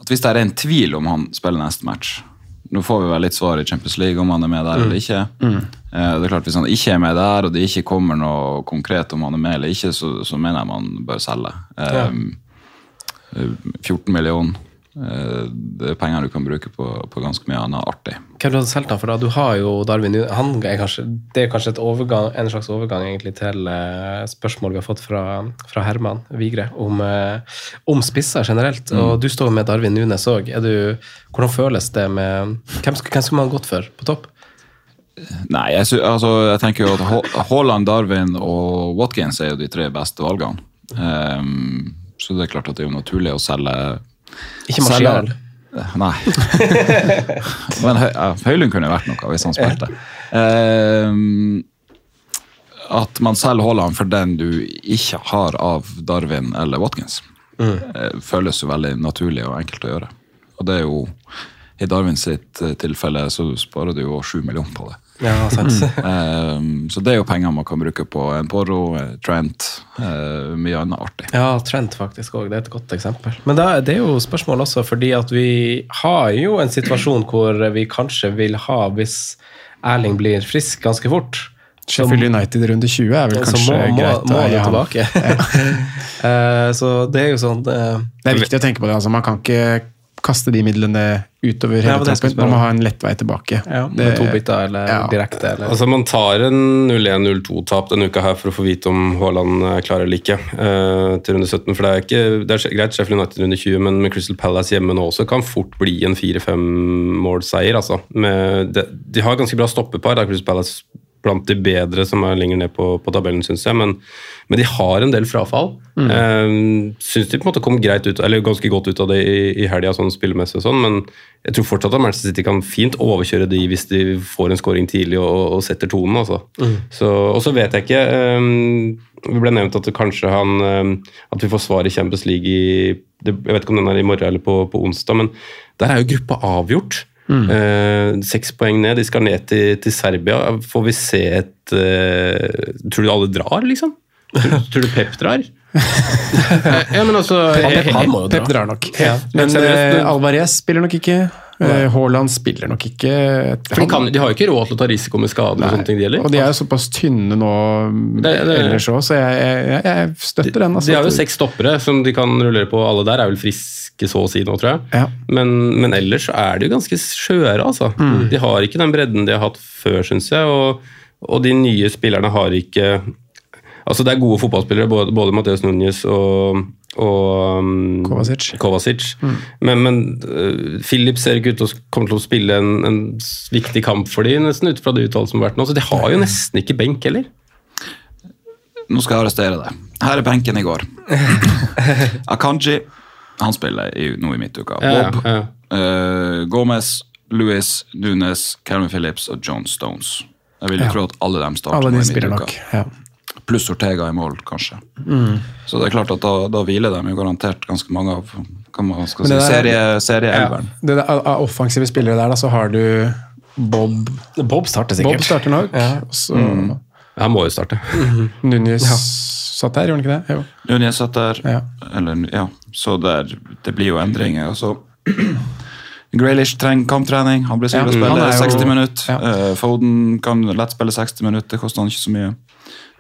at hvis det er en tvil om han spiller neste match Nå får vi vel litt svar i Champions League om han er med der Mm. eller ikke. Eh, det er klart Hvis han ikke er med der, og det ikke kommer noe konkret om han er med eller ikke, så, så mener jeg man bør selge. Ja. eh, 14 millioner. eh, Det er penger du kan bruke på, på ganske mye annet artig. Hvem du hadde solgt han for da? Du har jo Darwin. Han er kanskje, det er kanskje et overgang, en slags overgang egentlig til eh, spørsmål vi har fått fra, fra Herman Vigre om, eh, om spisser generelt. Og du står med Darwin Nunes òg. Hvordan føles det med Hvem, sk- hvem skulle man gått for på topp? Nei, jeg, sy altså, jeg tenker jo at Haaland, Darwin og Watkins er jo de tre beste valgene. Ehm, så det er klart at det er jo naturlig å selge Ikke Marcial? Nei. Men Høylund kunne vært noe hvis han spilte. Ehm, at man selger Haaland for den du ikke har av Darwin eller Watkins, mm. føles jo veldig naturlig og enkelt å gjøre. Og det er jo i Darwin sitt eh, tilfelle så sparer du jo sju millioner på det. Ja, sant. um, så det er jo penger man kan bruke på en Porro, eh, Trent, uh, mye annet artig. Ja, Trent faktisk òg. Det er et godt eksempel. Men da, det er jo spørsmål også fordi at vi har jo en situasjon hvor vi kanskje vil ha, hvis Erling blir frisk ganske fort Sheffield United runde 20 er vel kanskje må, må, greit må å tilbake. Eh, så det er jo sånn uh, Det er viktig å tenke på det. altså Man kan ikke kaste de midlene utover hele ja, troppen. Man må ha en lett vei tilbake. Ja, Det- to bytter eller ja. direkte. Eller. Altså Man tar en 0-1-0-2-tap denne uka her for å få vite om Haaland klarer eller ikke uh, til runde 17. For det er, ikke, det er greit Sheffield United runde 20, men med Crystal Palace hjemme nå også kan fort bli en 4-5 målseier. Altså. Med, de, de har ganske bra stoppepar, da, Crystal Palace blant de bedre som er lenger ned på, på tabellen, syns jeg. Men, men de har en del frafall. Mm. syns de på en måte kom greit ut, eller ganske godt ut av det i, i helga, sånn spillemessig og sånn, men jeg tror fortsatt at Manchester City kan fint overkjøre de hvis de får en scoring tidlig og, og setter tonen. altså. Mm. Så, og så vet jeg ikke um, Det ble nevnt at kanskje han um, At vi får svar i Champions League i det, Jeg vet ikke om den er i morgen eller på, på onsdag, men der er jo gruppa avgjort. Eh, Seks poeng ned. De skal ned til, til Serbia. Får vi se et eh, Tror du alle drar, liksom? Tror, tror du Pep drar? ja, men altså Pep, må jo. Pep drar nok. Ja, Men seriøst, eh, du- Alvarez spiller nok ikke. Eh, Haaland spiller nok ikke han, de, kan, de har jo ikke råd til å ta risiko med skader og sånne ting, de heller. Og de er jo såpass tynne nå Det- det- ellers òg, så jeg, jeg, jeg støtter den. Altså. De har jo seks stoppere som de kan rullere på. Alle der er vel friske så å si nå, tror jeg. Ja. Men, men ellers er de jo ganske skjøre, altså. Mm. De har ikke den bredden de har hatt før, syns jeg. Og, og de nye spillerne har ikke Altså, det er gode fotballspillere, både, både Mathias Núñez og, og um, Kovacic. Kovacic. Men, men uh, Philip ser ikke ut til å komme til å spille en, en viktig kamp for dem, nesten ut fra de uttalelsene som har vært nå. Så de har jo nesten ikke benk heller. Nå skal jeg arrestere deg. Her er benken i går. Akanji, han spiller i, nå i midtuka. Ja, Bob, ja. Uh, Gomez, Louis, Nunes, Calvin Phillips og John Stones. Jeg vil jo Ja. tro at alle dem starter Alle nå i midtuka. nok. Ja. Pluss Ortega i mål, kanskje. Mm. Så det er klart at da, da hviler de jo garantert ganske mange av hva man skal si, det serie, ja, Det der, av offensive spillere der, da, så har du Bob Bob starter sikkert. Bob starter nok. Ja. så Mm. Han må jo starte. Núñez satt der, gjorde han ikke det? Jo. Nunes satt der, Ja. eller, ja, så der, det blir jo endringer. og så Graylish trenger kamptrening. Han blir sikkert å Ja, spille er jo- 60 minutter. ja. Eh, Foden kan lett spille 60 minutter, det koster han ikke så mye.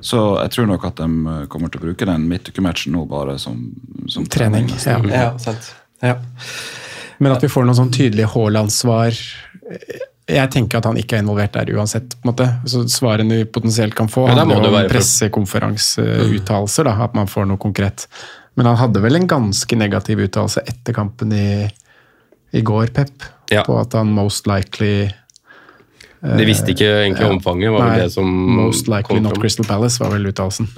Så jeg tror nok at de eh, kommer til å bruke den midtukematchen nå bare som, som Trening. Ja. Ja, sant. Ja. Men at vi får noen sånn tydelig Haaland-svar Jeg tenker at han ikke er involvert der uansett. på en måte. Så Svarene vi potensielt kan få, handler jo om for- pressekonferanseuttalelser. At man får noe konkret. Men han hadde vel en ganske negativ uttalelse etter kampen i, i går, Pep. Ja. På at han most likely De visste ikke egentlig omfanget. var vel Nei, det som Most likely kom not fram. Crystal Palace, var vel uttalelsen.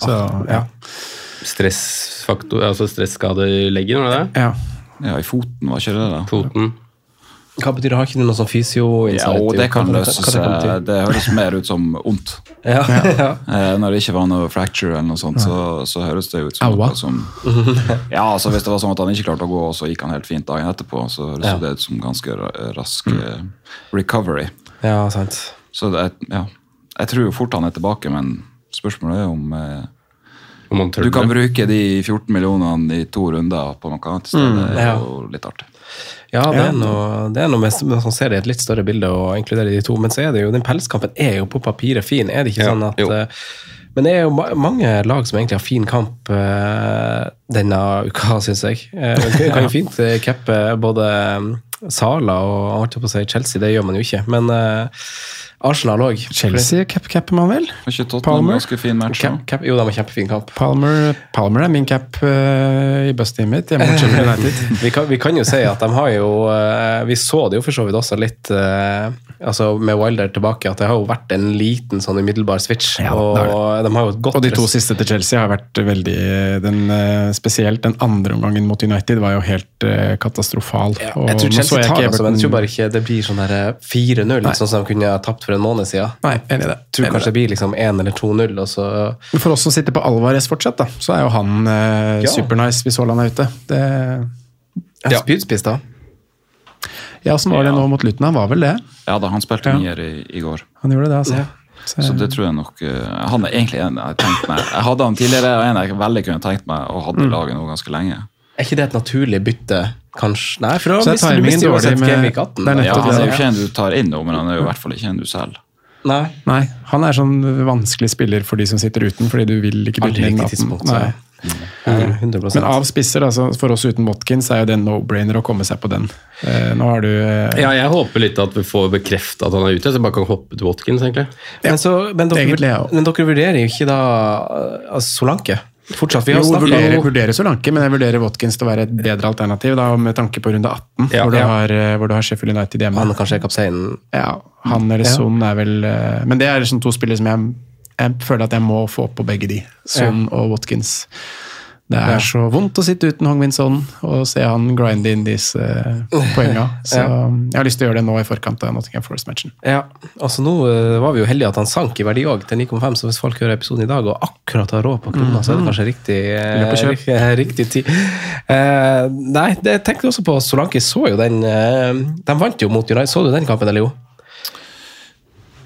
Så ja. Stressfaktor, altså stresskade i leggen, var det det? ja. Ja, i foten, var ikke det det? Foten. Hva betyr det? Har ikke du noe sånn fysio-insight? og det kan Hva- hva- løse hva det høres mer ut som ondt. Ja, ja. Eh, Når det ikke var noe fracture eller noe sånt, så, så høres det ut som Aua. noe som Ja, altså Hvis det var sånn at han ikke klarte å gå, og så gikk han helt fint dagen etterpå, så høres Ja. det ut som ganske rask eh, recovery. ja, sant. Så det, ja. Jeg tror jo fort han er tilbake, men spørsmålet er om eh, Om man tør du kan bruke de 14 millionene i to runder på noe annet Så stedet. Det er ja. jo litt artig. Ja, det er noe, det er noe med med sånn ser det i et litt større bilde å inkludere de to. Men så er det jo, den pelskampen er jo på papiret fin, er det ikke Ja, sånn at jo. eh, Men det er jo mange lag som egentlig har fin kamp eh, denne uka, syns jeg. Eh, kan jo fint cappe både Sala og Chelsea, det gjør man jo ikke. Men Arsenal òg. Chelsea cap-capper man vel? Palmer? ganske fin match? Cap, cap, jo, det var kjempefin kamp. Palmer, Palmer er min cap uh, i bussteamet mitt hjemme mot Sheffield United. Vi kan, vi kan jo si at de har jo uh, Vi så det jo for så vidt også litt uh, altså med Wilder tilbake, at det har jo vært en liten sånn umiddelbar switch. Ja, og det de har jo godt Og de to siste til Chelsea har vært veldig den, Spesielt den andre omgangen mot United var jo helt katastrofal. ja, Jeg tror Chelsea jeg tar ikke altså, men jeg tror bare ikke det blir sånn eh, 4-0, sånn som de kunne tapt for en måned siden. Nei, enig i det. Tror Enig kanskje det blir liksom 1 eller 2-0, og så. For oss som sitter på Alvarez fortsatt, da, så er jo han eh, Ja. supernice hvis Haaland er ute. Det, ja. Spydspiss, da. ja, Åssen var det nå mot Luton? Han var vel det? Ja da, han spilte Ja. nier i, i går. Han gjorde det, altså. Ja. Så, Så det tror jeg nok eh, Han er egentlig en jeg tenkt meg Jeg hadde han tidligere, og en jeg veldig kunne tenkt meg å hadde i laget nå ganske lenge. Er ikke det et naturlig bytte, kanskje? Nei, for da er mister du mister jo uansett med- 18. det er. Ja, Han er jo ikke en du tar inn men han er jo i hvert fall ikke en du selger. Nei. Nei, han er sånn vanskelig spiller for de som sitter uten, fordi du vil ikke bytte inn riktig 18. tidspunkt. Så. Nei. Mm, Men av spisser, altså, for oss uten Watkins, er jo det en no-brainer å komme seg på den. Eh, nå har du eh, Ja, jeg håper litt at vi får bekreftet at han er ute, så jeg bare kan hoppe til Watkins, egentlig. Men, så, men, dere, Egentlig, ja. men dere vurderer jo ikke da uh, altså, Solanke? Fortsatt, vi har Jo, vurderer, jo vurderer Solanke, men jeg vurderer Watkins til å være et bedre alternativ da, med tanke på runde 18, Ja, hvor, du ja. har, eh, hvor du har Sheffield United hjemme. Han kanskje er kapteinen. Ja, han eller Ja. Son er vel eh, Men det er liksom to spillere som jeg, jeg føler at jeg må få på begge de. Son og Watkins. Det er Ja. så vondt å sitte uten Son og se han grinde inn disse eh, poenga. Så jeg har lyst til å gjøre det nå i forkant av Nottingham Forest-matchen. Ja, altså Nå uh, var vi jo heldige at han sank i verdi òg, til 9,5. Så hvis folk hører episoden i dag og akkurat har råd på krona, så er det kanskje riktig, uh, kjøp. riktig, riktig tid. Uh, nei, det tenkte jeg også på. Solanki så jo den uh, De vant jo mot United. Så du den kampen, eller jo?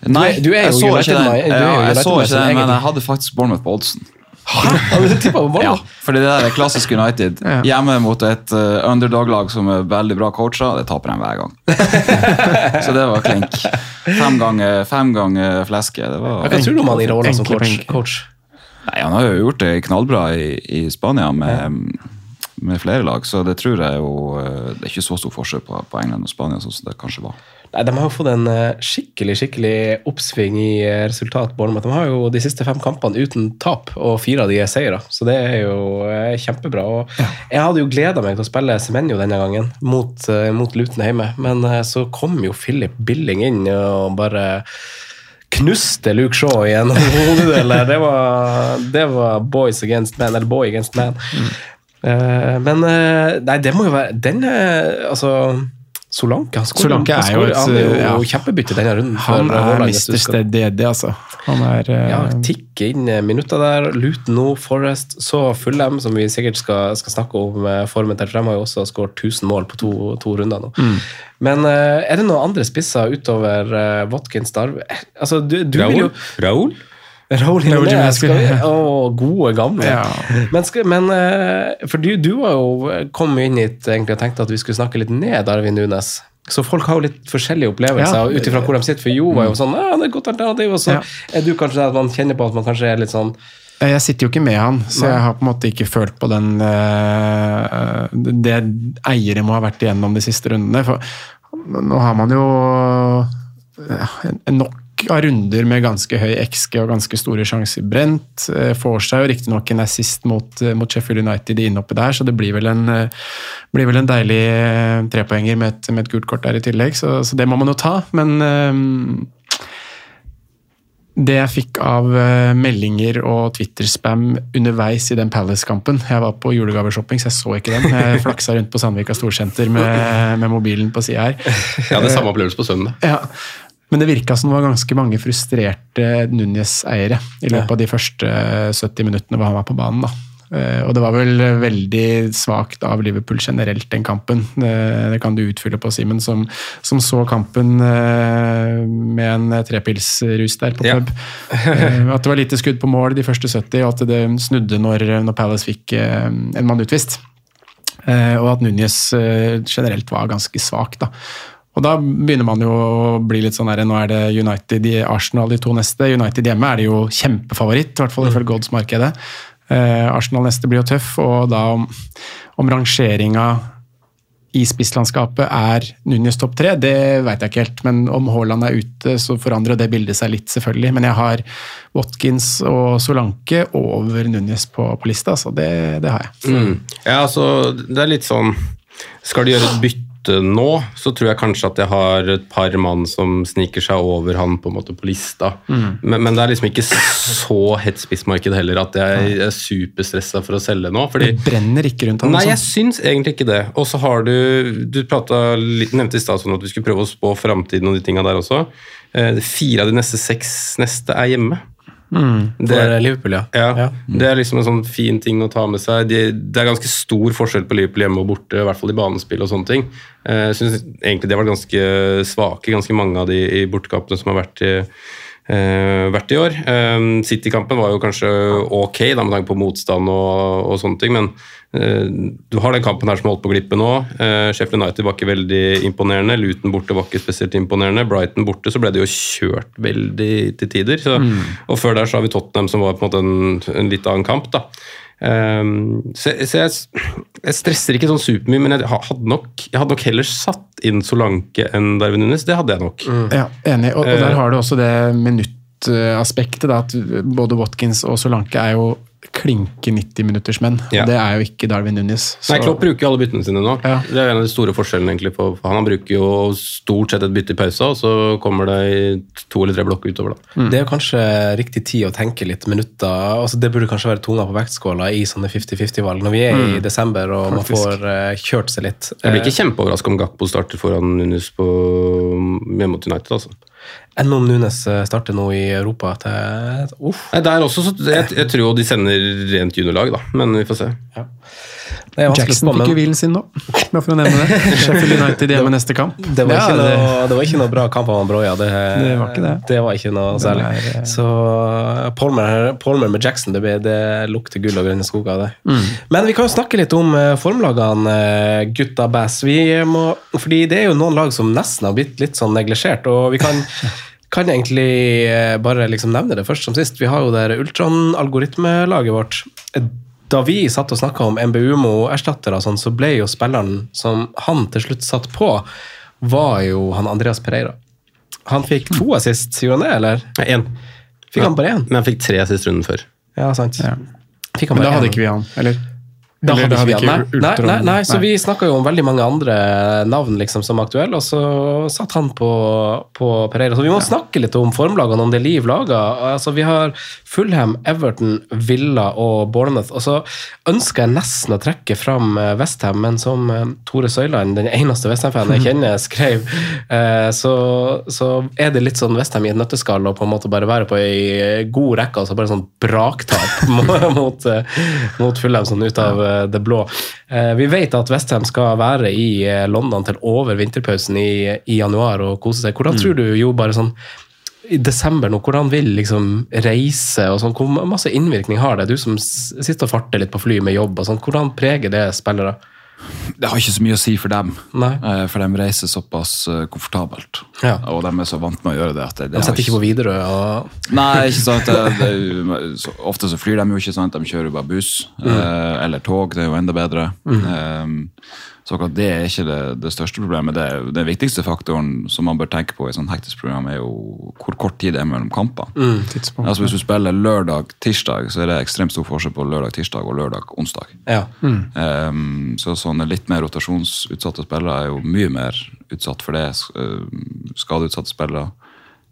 Nei, du er jo jeg så ikke den. meg- du er jo jeg så ikke den, men jeg hadde faktisk Bournemouth på oddsen. Hadde du tippa på Bournemouth? Ja, fordi det der er klassisk United. Hjemme mot et uh, underdog-lag som er veldig bra coacha, det taper de hver gang. så det var klink. Fem ganger, fem ganger fleske. Det var Hva tror du om han i rollen som coach? coach? Nei, Han har jo gjort det knallbra i, i Spania med, med flere lag, så det tror jeg jo eh, Det er ikke så stor forskjell på, på England og Spania sånn som det kanskje var. Nei, De har jo fått en eh, skikkelig skikkelig oppsving i eh, resultat. Bournemouth. De har jo de siste fem kampene uten tap, og fire av de er seire. Så det er jo kjempebra. Og Jeg hadde jo gleda meg til å spille Semenyo denne gangen, mot, mot Luton hjemme. Men så kom jo Philip Billing inn og bare knuste Luke Shaw igjen. Det var, det var boys against man, eller boy against man. Eh, men eh, nei, det må jo være Den eh, Altså Solanke han skårer- Solanke han er jo et, han er jo ja. kjempebytte denne runden. Han er mister Eddie, altså. Han er eh, ja, tikke inn eh, minutter der. Luton nå, Forest, så Fulham, som vi sikkert skal, skal snakke om eh, formen til. For de har jo også skåret 1000 mål på to, to runder nå. Mm. Men eh, er det noen andre spisser utover uh, Watkins Darwin? Altså, du, du vil jo Raoul? Jimenez, Jimenez, skal vi- Å, gode, gamle. Ja. Men, skal, men eh, for du, du var jo kom inn hit egentlig og tenkte at vi skulle snakke litt ned Arvin Nunes. Så folk har jo litt forskjellige opplevelser Ja. ut ifra hvor de sitter. For Jo var jo sånn ja, det er godt alternativ, og så Ja. er du kanskje der at man kjenner på at man kanskje er litt sånn Jeg sitter jo ikke med han, så jeg har på en måte ikke følt på den uh, Det eiere må ha vært igjennom de siste rundene. For nå har man jo uh, nok av runder med ganske høy XG og ganske store sjanser brent. Eh, Får seg jo riktignok en assist mot, eh, mot Sheffield United innoppe der, så det blir vel en, eh, blir vel en deilig trepoenger med et, med et gult kort der i tillegg, så, så det må man jo ta. Men det jeg fikk av meldinger og Twitter-spam underveis i den Palace-kampen Jeg var på julegaveshopping, så jeg så ikke den. Jeg flaksa rundt på Sandvika Storsenter med, med mobilen på sida her. Jeg hadde samme opplevelse på søndag. Ja. Men det virka som det var ganske mange frustrerte Núñez-eiere i løpet av de første 70 minuttene hvor han var på banen. da. Eh, Og det var vel veldig svakt av Liverpool generelt, den kampen. Eh, Det kan du utfylle på, Simen, som, som så kampen eh, med en trepilsrus der på pub. Ja. At det var lite skudd på mål de første 70, og at det snudde når, når Palace fikk en mann utvist. Og at Núñez generelt var ganske svak. da. Og da begynner man jo å bli litt sånn her, Nå er det United i Arsenal de to neste. United hjemme er det jo kjempefavoritt, i hvert fall ifølge oddsmarkedet. Eh, Arsenal neste blir jo tøff, og da om, om rangeringa i spisslandskapet er Núñez topp tre, det veit jeg ikke helt. Men om Haaland er ute, så forandrer det bildet seg litt, selvfølgelig. Men jeg har Watkins og Solanke over Núñez på, på lista, så det, det har jeg. Mm. Ja, altså, det er litt sånn Skal du gjøre et bytte nå, så tror jeg kanskje at jeg har et par mann som sniker seg over han på en måte på lista. Mm. Men, men det er liksom ikke så hett spissmarked heller at jeg er superstressa for å selge nå. fordi Det brenner ikke rundt han. Nei, jeg liksom. syns egentlig ikke det. Og så har du Du litt- nevnte i stad sånn at vi skulle prøve å spå framtiden og de tinga der også. Eh, Fire av de neste seks neste er hjemme. For Liverpool, ja. Ja, Det er liksom en sånn fin ting å ta med seg. De, det er ganske stor forskjell på Liverpool hjemme og borte, i hvert fall i banespill og sånne ting. Eh, Jeg synes egentlig de har vært ganske svake, ganske mange av de i bortekampene som har vært i, eh, vært i år. Eh, City-kampen var jo kanskje ok da, med tanke på motstand og, og sånne ting, men eh, du har den kampen her som holdt på å glippe nå. Eh, Sheffield United var ikke veldig imponerende. Luton borte var ikke spesielt imponerende. Brighton borte så ble det jo kjørt veldig til tider. Så, Og før der så har vi Tottenham som var på en måte en, en litt annen kamp. da. Um, så så jeg, jeg stresser ikke sånn supermye, men jeg hadde nok, jeg hadde nok heller satt inn Solanke enn Darwin Nunes. Det hadde jeg nok. Ja, enig. Og, og der Eh. har du også det minuttaspektet. da, At både Watkins og Solanke er jo klinke 90-minuttersmenn. Ja. Det er jo ikke Darwin Nunes. Nei, Klopp bruker jo alle byttene sine nå. Ja. Det er en av de store forskjellene egentlig På, for han. Bruker jo stort sett et bytte i pausa, og så kommer det i to eller tre blokker utover. da. Det er jo kanskje riktig tid å tenke litt minutter. altså Det burde kanskje være tunga på vektskåla i sånne 50-50-valg når vi er i desember og man får uh, kjørt seg litt. Jeg blir ikke kjempeoverraska om Gakpo starter foran Nunes på hjemme mot United. altså. Enn om Nunes eh, starter nå i Europa til Uff. Der også, så jeg, jeg tror de sender rent juniorlag, da, men vi får se. Å Jackson fikk jo hvilen sin nå, bare for å nevne det. Sheffield United hjemme neste kamp. Det var, Ja, noe, det var ikke noe bra kamp av Broya. Det, Det var ikke det. det var ikke noe særlig. er, eh, Så Palmer, Palmer med Jackson, det, det lukter gull og grønne skoger av det. Mm. Men vi kan jo snakke litt om eh, formlagene, eh, gutta bass. Vi må, fordi det er jo noen lag som nesten har blitt litt sånn neglisjert, og vi kan kan egentlig bare liksom nevne det først som sist. Vi har jo det Ultron-algoritmelaget vårt. Da vi satt og snakka om MBUMO-erstattere, sånn, så ble jo spilleren som han til slutt satt på, var jo han Andreas Pereira. Han fikk to assist, gjorde han det, eller? Én. Fikk han bare én? Men han fikk tre assist runden før. Ja, sant. Fikk han Men da hadde én? ikke vi han, eller? Da Eller hadde ikke vi han. Nei, nei, nei, så vi snakka jo om veldig mange andre navn liksom, som aktuelle, og så satt han på, på Pereira. Så vi må snakke litt om formlagene, om det er liv laga. Altså, vi har Fulham, Everton, Villa og Bournemouth. Og så ønsker jeg nesten å trekke fram eh, Westham, men som eh, Tore Søyland, den eneste Westham-fanen jeg kjenner, skrev, eh, så, så er det litt sånn Westham i et nøtteskall og på en måte bare være på ei god rekke, altså bare sånn braktap mot, mot Fulham sånn ut av det blå. Eh, Vi vet at Westham skal være i eh, London til over vinterpausen i, i januar og kose seg. Hvordan tror du jo bare sånn i desember nå, hvordan vil liksom reise og sånn, hvor masse innvirkning har det? Du som sitter og farter litt på fly med jobb og sånn, hvordan preger det spillere? Det har ikke så mye å si for dem, Nei. eh, for de reiser såpass eh, komfortabelt. Ja. Og de er så vant med å gjøre det. at det, det De setter ikke på Widerøe og Nei, ikke sant. Det, det, så, ofte så flyr de jo ikke, sant. de kjører jo bare buss. mm. eller tog, det er jo enda bedre. Eh, så akkurat det er ikke det, det største problemet. Det, den viktigste faktoren som man bør tenke på i et sånt hektisk program, er jo hvor kort tid det er mellom kampene. Mm, Altså Hvis du spiller lørdag-tirsdag, så er det ekstremt stor forskjell på lørdag-tirsdag og lørdag-onsdag. Ja. Um, så sånne litt mer rotasjonsutsatte spillere er jo mye mer utsatt for det. Skadeutsatte spillere.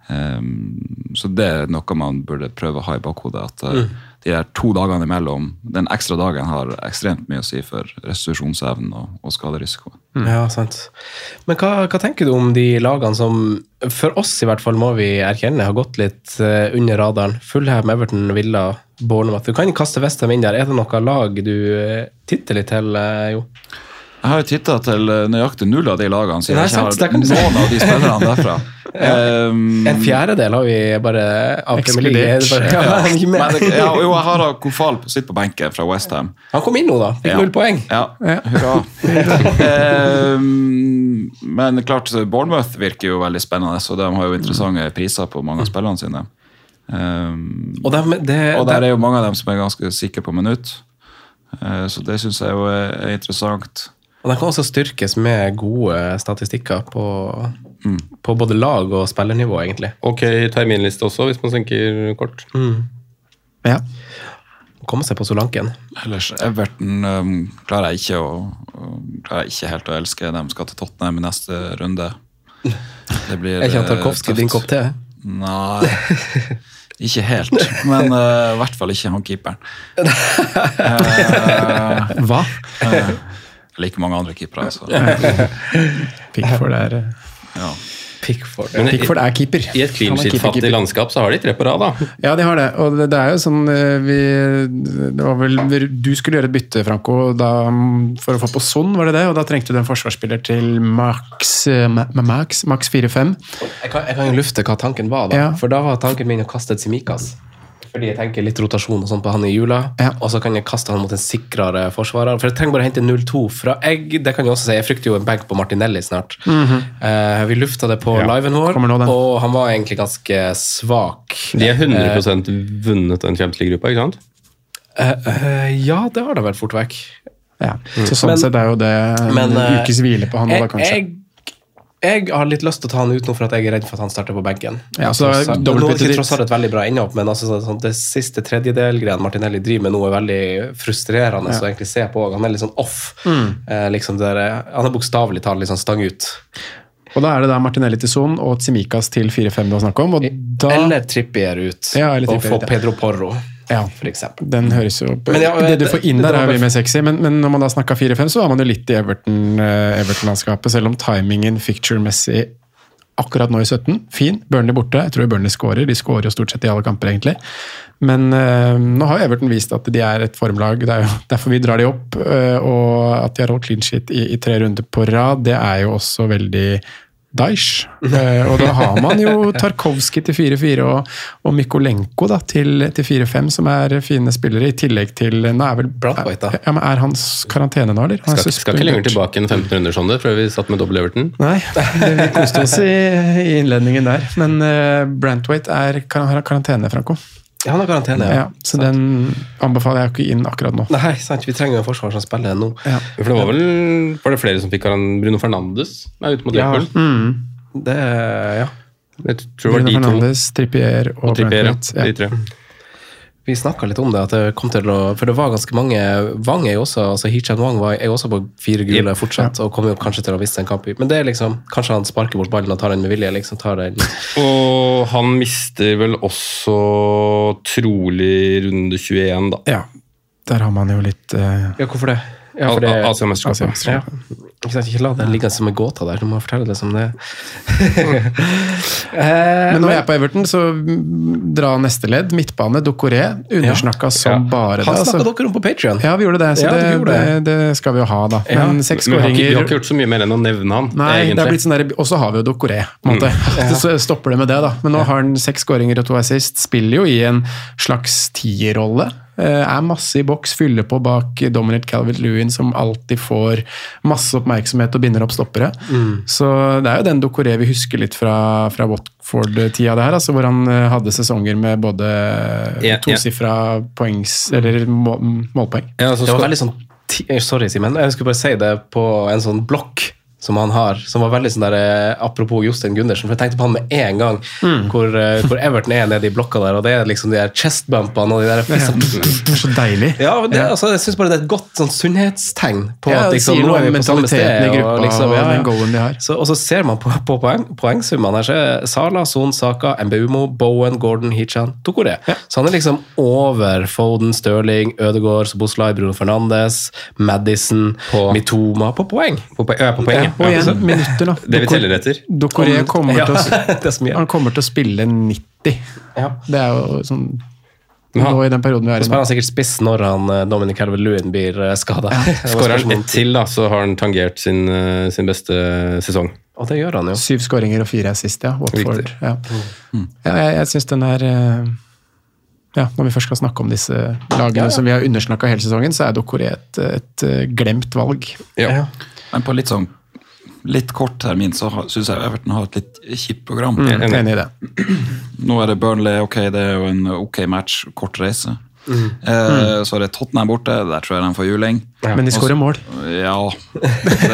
Um, så det er noe man burde prøve å ha i bakhodet. At uh, de der to dagene imellom, den ekstra dagen, har ekstremt mye å si for restitusjonsevnen og, og skaderisikoen. Ja, sant. Men hva, hva tenker du om de lagene som, for oss i hvert fall må vi erkjenne, har gått litt eh, under radaren? Fullham, Everton, Villa, Bournemouth. Du kan kaste Westham inn der. Er det noe lag du eh, titter litt til, eh, jo? Jeg har jo titta til nøyaktig null av de lagene, siden jeg sant, ikke har du noen av de spillerne derfra. Um, En fjerdedel har vi bare av Premier. Er Ja, jo, jeg har Kofal på- sitt på benken fra Westham. Han kom inn nå, da. Fikk Ja. null poeng. Ja, hurra. um, men klart, Bournemouth virker jo veldig spennende, så de har jo interessante priser på mange av spillene sine. Um, Og, dem- det, og der er jo mange av dem som er ganske sikre på minutt. Uh, så det syns jeg jo er, er interessant. Og de kan også styrkes med gode statistikker på, på både lag og spillernivå, egentlig. Ok terminliste også, hvis man tenker kort. Ja. Komme seg på Solanken. Ellers Everton um, klarer jeg ikke å å- klarer jeg ikke helt å elske. De skal til Tottenham i neste runde. Det blir Er ikke eh, Tarkovskij tøft. din kopp te? Nei, ikke helt. Men uh, i hvert fall ikke han keeperen. Uh, Hva? Uh, like mange andre keepere. altså. Pickford er eh, Ja. Pickford. Men Pickford er keeper. I et clean sheet-fattig landskap så har de tre på rad, da. Ja, de har det. Og det, det er jo sånn eh, vi, Det var vel Du skulle gjøre et bytte, Franco, da, for å få på Son, var det det? Og da trengte du en forsvarsspiller til Max eh, Max, Max 4-5. Jeg kan, jeg kan jo lufte hva tanken var, da. Ja. For da var tanken min å kaste et Simikas. Fordi jeg tenker litt rotasjon og sånn på han i jula, Ja. og så kan jeg kaste han mot en sikrere forsvarer. For jeg trenger bare å hente 0-2 fra egg. Det kan jeg også si, jeg frykter jo en bag på Martinelli snart. Eh, vi lufta det på. Ja, liven vår, nå, og han var egentlig ganske svak. De har 100 vunnet den Champions League-gruppa, ikke sant? Uh, uh, ja, det har de vel fort vekk. Ja. Så sånn Men- sett er jo det en Men, eh, ukes hvile på han nå, da, kanskje. jeg, jeg har litt lyst til å ta han ut nå for at jeg er redd for at han starter på benken. Ja, så er det ikke tross alt et veldig bra innhopp, men altså, sånn, det siste tredjedel-greien Martinelli driver med nå, er veldig frustrerende å egentlig se på. Han er litt sånn off. Mm. Eh, liksom der, han er bokstavelig talt litt sånn stang ut. Og da er det da Martinelli til Son og Tsimikas til 4-5 det er snakk om. Da, Eller Trippier ut, Ja, eller og få. Pedro Porro, ja, eksempel. den høres jo Men ja, Det du får inn det- der, det er vi bare- med sexy, men, men når man da snakka 4-5, så var man jo litt i Everton-landskapet, Everton-landskapet, selv om timingen ficture-messig akkurat nå i 17. Fin. Burnley borte. Jeg tror Burnley skårer. De skårer jo stort sett i alle kamper, egentlig. Men eh, nå har jo Everton vist at de er et formlag. Det er jo derfor vi drar de opp. eh, og at de har holdt clean shit i, i tre runder på rad, det er jo også veldig Daesh. Eh, og da har man jo Tarkovskij til 4-4 og, og Mykolenko da, til, til 4-5, som er fine spillere, i tillegg til Nå er vel Brantwaite. Ja, men Er hans karantene nå, eller? Han er Skal, skal ikke lenger tilbake enn 15 runder sånn det, før vi satt med dobbel Everton. Nei, det, vi koste oss i, i innledningen der. Men uh, Brantwaite er, kan, har karantene, Franco. Ja, han har karantene, Ja, ja. så den anbefaler jeg ikke inn akkurat nå. Nei, sant, vi trenger jo en forsvar som spiller nå. Ja. For det var vel var det flere som fikk han Bruno Fernandes Nei, ut mot Ja. Mm. Det, ja. Jeg tror det var de de to. Fernandes, Trippier og, Og Trippier, ja. De tre. Vi snakka litt om det, at det kom til å For det var ganske mange Wang er jo også altså Hichan Wang var, er jo også på fire gule Yep. fortsatt, og kommer jo kanskje til å miste en kamp. Men det er liksom Kanskje han sparker bort ballen og tar den med vilje. liksom tar den Og han mister vel også trolig runde 21, da. Ja, der har man jo litt uh... Ja, hvorfor det? Ja, for det Asiamesterskapet. Asiamesterskapet. Ja. Ikke sant, ikke la det ligge som en gåte der. Du må fortelle det som det er. Eh, Men når jeg er på Everton, så mm, dra neste ledd. Midtbane, Dokoré. Undersnakka som bare det. Han snakka altså. dere om på Patrion. Ja, vi gjorde det, så Ja, det, gjorde det, det skal vi jo ha, da. Ja. Men seks skåringer vi har, ikke, gjort så mye mer enn å nevne han. Nei, det egentlig. er blitt sånn der, og så har vi jo Dokoré, på en måte. Så stopper det med det, da. Men nå har han seks skåringer og to assist. Spiller jo i en slags tierrolle. Eh, Er masse i boks, fyller på bak Dominic Calvert-Lewin, som alltid får masse oppmerksomhet og binder opp stoppere. Så det er jo den Dokoré vi husker litt fra, fra Watford-tida, det her, altså, hvor han eh, hadde sesonger med både yeah, tosifra yeah. poengs, eller må, målpoeng. Ja, altså, Det var veldig sånn eh, Sorry, Simen. Jeg skulle bare si det på en sånn blokk som han har, som var veldig sånn der eh, Apropos Jostein Gundersen, for jeg tenkte på han med en gang. Hvor, eh, hvor Everton er nede i blokka der, og det er liksom de der chestbumpene og de der liksom, Det er så deilig. Ja, det, altså, jeg syns bare det er et godt sånn sunnhetstegn på Ja, at liksom, nå er vi på samme sted. i gruppa og, liksom, ja, og, den de har. Så, og så ser man på, på poeng, poengsummene her, er Sala, Son, Saka, Mbumo, Bowen, Gordon, Hichan, Tokoré. Så han er liksom over Foden, Stirling, Ødegaard, Soboslai, Bruno Fernandes, Madison, På- Mitoma på poeng. på, ja, på poenget. Og igjen, minutter, da. Det vi teller etter. Dokoré kommer, Ja, er han kommer til å spille 90. Ja. Det er jo sånn nå i den perioden vi er i nå. spiller han sikkert spiss når han eh, Dominic Calvert-Lewin blir skada. Ja. Skårer han ett til, da, så har han tangert sin, eh, sin beste sesong. Og det gjør han jo. Syv skåringer og fire sist, ja. Watford. Ja. Ja, jeg jeg syns den er eh, ja, Når vi først skal snakke om disse lagene som vi har undersnakka hele sesongen, så er Dokoré et, et eh, glemt valg. Ja. Men på litt sånn litt kort termin så syns jeg Everton har et litt kjipt program. Mm, Enig. I det. Nå er det Burnley, ok, det er jo en ok match, kort reise. Mm. Eh, så er det Tottenham borte, der tror jeg de får juling. Men de skårer mål. Ja, det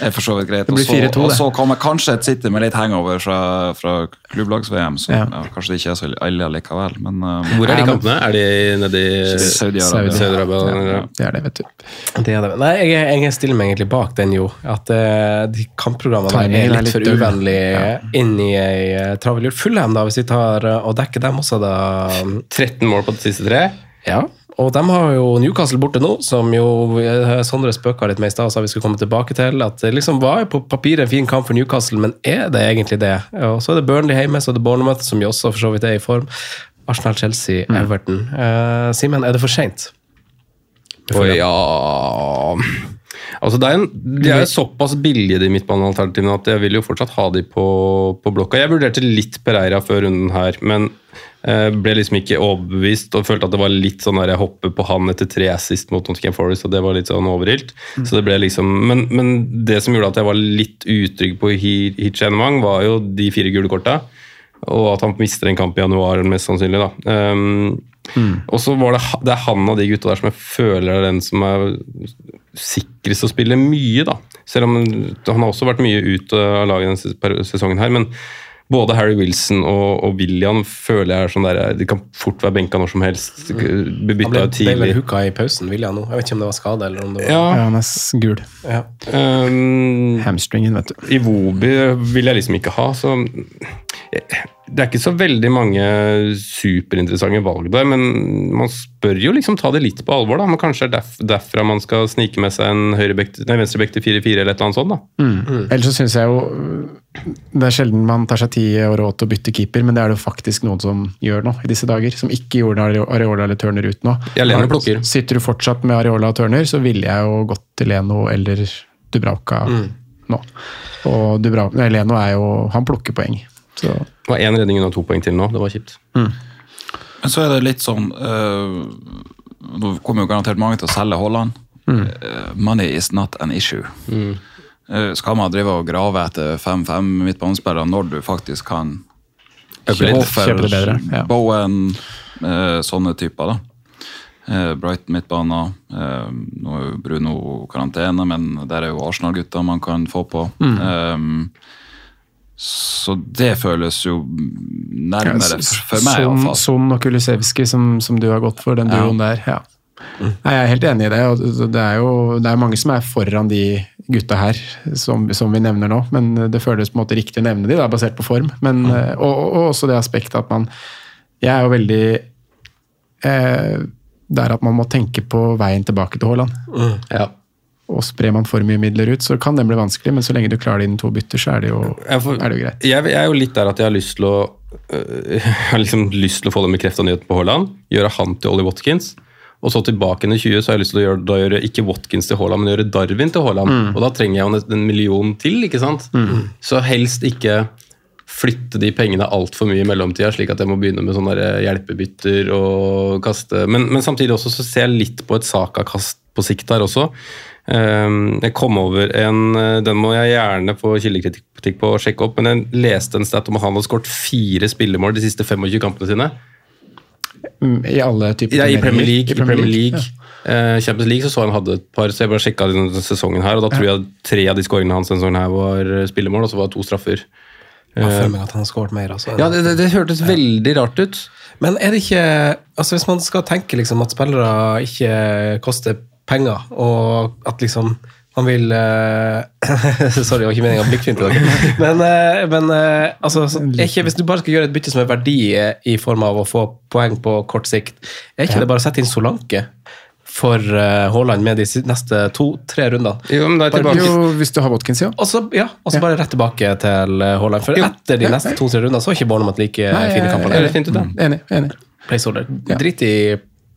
er, for så vidt greit. Det blir Og så- 4-2 Og så kommer kanskje et City med litt hangover fra, fra klubblags-VM, så Ja. ja. kanskje det ikke er så ille likevel. Men uh, Hvor er de kampene? Er de nedi i Saudi-Arabia. Saudi-Arabia? Ja, det er det, vet du. Det er det. Nei, jeg, jeg stiller meg egentlig bak den, jo. At uh, de kampprogrammene er litt, litt for uvennlige inn i ei uh, travel jul. Fullham, da, hvis vi tar eh, og dekker dem også, da. 13 mål på det siste tre. Ja. Og de har jo Newcastle borte nå, som jo eh, Sondre spøka litt med i stad, sa vi skulle komme tilbake til. At det liksom var på papiret en fin kamp for Newcastle, men er det egentlig det? Og så er det Burnley hjemme, så er det Bournemouth, som jo også for så vidt er i form. Arsenal, Chelsea, Everton. Uh, Simen, er det for seint? Å ja Altså det er en, De er såpass billige, de midtbanealternativene, at jeg vil jo fortsatt ha de på, på blokka. Jeg vurderte litt Pereira før runden her, men ble liksom ikke overbevist og følte at det var litt sånn der jeg hopper på han etter tre assist mot Nottingham Forest, og det var litt sånn overilt. Så det ble liksom, men, men det som gjorde at jeg var litt utrygg på Hi- Hitchenwang, var jo de fire gule korta, og at han mister en kamp i januar, mest sannsynlig. da. Um, Og så var det, det er han av de gutta der som jeg føler er den som er sikrest å spille mye, da. Selv om han har også vært mye ut av laget denne sesongen her. Men både Harry Wilson og, og William føler jeg er sånn der De kan fort være benka når som helst. Bli Han ble, bytta ut ble vel hooka i pausen, William nå. Jeg vet ikke om det var skade eller om det var Ja, Ja, han er gul. Ja. um, Hamstringen, vet du. Iwobi vil jeg liksom ikke ha, så det er ikke så veldig mange superinteressante valg der, men man spør jo liksom ta det litt på alvor. da, men Kanskje det er derf derfra man skal snike med seg en venstrebekk til 4-4 eller et eller annet sånt. da. Mm. Ellers så syns jeg jo det er sjelden man tar seg tid og råd til å bytte keeper, men det er det jo faktisk noen som gjør nå i disse dager. Som ikke gjorde Areola eller Turner ut nå. Ja, Leno plukker. Sitter du fortsatt med Areola og Turner, så ville jeg jo gått til Leno eller Dubravka Mm. nå. Og Dubravka, Leno er jo Han plukker poeng. Så. Det var én redning unna to poeng til nå. Det var kjipt. Men så er det litt sånn øh, Nå kommer jo garantert mange til å selge Haaland. Mm. Uh, money is not an issue. Mm. Uh, skal man drive og grave etter 5-5 midtbanespillere når du faktisk kan Kjøpe det bedre, ja. Bowen, eh, sånne typer, da. Eh, Brighton midtbaner. Eh, nå er jo Bruno karantene, men der er jo Arsenal-gutta man kan få på. Mm. Eh, så det føles jo nærmere for meg, Son, iallfall. Son og Kulisevskij, som, som du har gått for, den Ja. der. ja. Nei, jeg er helt enig i det. og Det er jo det er mange som er foran de gutta her, som, som vi nevner nå. Men det føles på en måte riktig å nevne de, da, basert på form. Men, mm. og, og, og også det aspektet at man Jeg er jo veldig eh, Der at man må tenke på veien tilbake til Haaland. Ja. Og sprer man for mye midler ut, så kan den bli vanskelig, men så lenge du klarer det innen to bytter, så er det jo, Jeg, får, er det jo greit. jeg, jeg er jo litt der at jeg har lyst til å øh, Jeg har liksom lyst til å få den bekrefta nyheten på Haaland. Gjøre han til Ollie Watkins. Og så tilbake inn i 20 så har jeg lyst til å gjøre, da gjøre ikke Watkins til Haaland, men gjøre Darwin til Haaland. Mm. Og da trenger jeg jo en million til, ikke sant? Så helst ikke flytte de pengene altfor mye i mellomtida, slik at jeg må begynne med sånne hjelpebytter og kaste men, men samtidig også så ser jeg litt på et Saka-kast på sikt der også. Ehm, Jeg kom over en eh, Den må jeg gjerne få kildekritikk på og sjekke opp, men jeg leste en stat om at han hadde skåret fire spillemål de siste 25 kampene sine. Mm, I alle typer Ja, I. Premier League. I Premier League. ja. Eh, Champions League så så han hadde et par, så jeg bare sjekka denne sesongen her, og da tror jeg tre av de skåringene hans denne sesongen her var eh, spillemål, og så var det to straffer. Jeg føler meg at han har skåret mer. Altså. Ja, det, det, det hørtes veldig rart ut. Men er det ikke altså Hvis man skal tenke liksom at spillere ikke koster penger, og at liksom han vil uh, Sorry, det var ikke meninga å blikkfinte dere. Men, uh, men uh, altså, ikke, hvis du bare skal gjøre et bytte som er verdi i form av å få poeng på kort sikt, er ikke Ja. det bare å sette inn Solanke for Haaland med de neste to-tre rundene? Jo, men da er Bare- tilbake. Jo, hvis du har Watkins, ja. Og så ja, og så bare rett tilbake til Haaland. For Jo. etter de Ja, neste to-tre rundene så er ikke Bournemouth like Nei, fine kamper. er. Enig. enig. placeholder. Ja. Drit i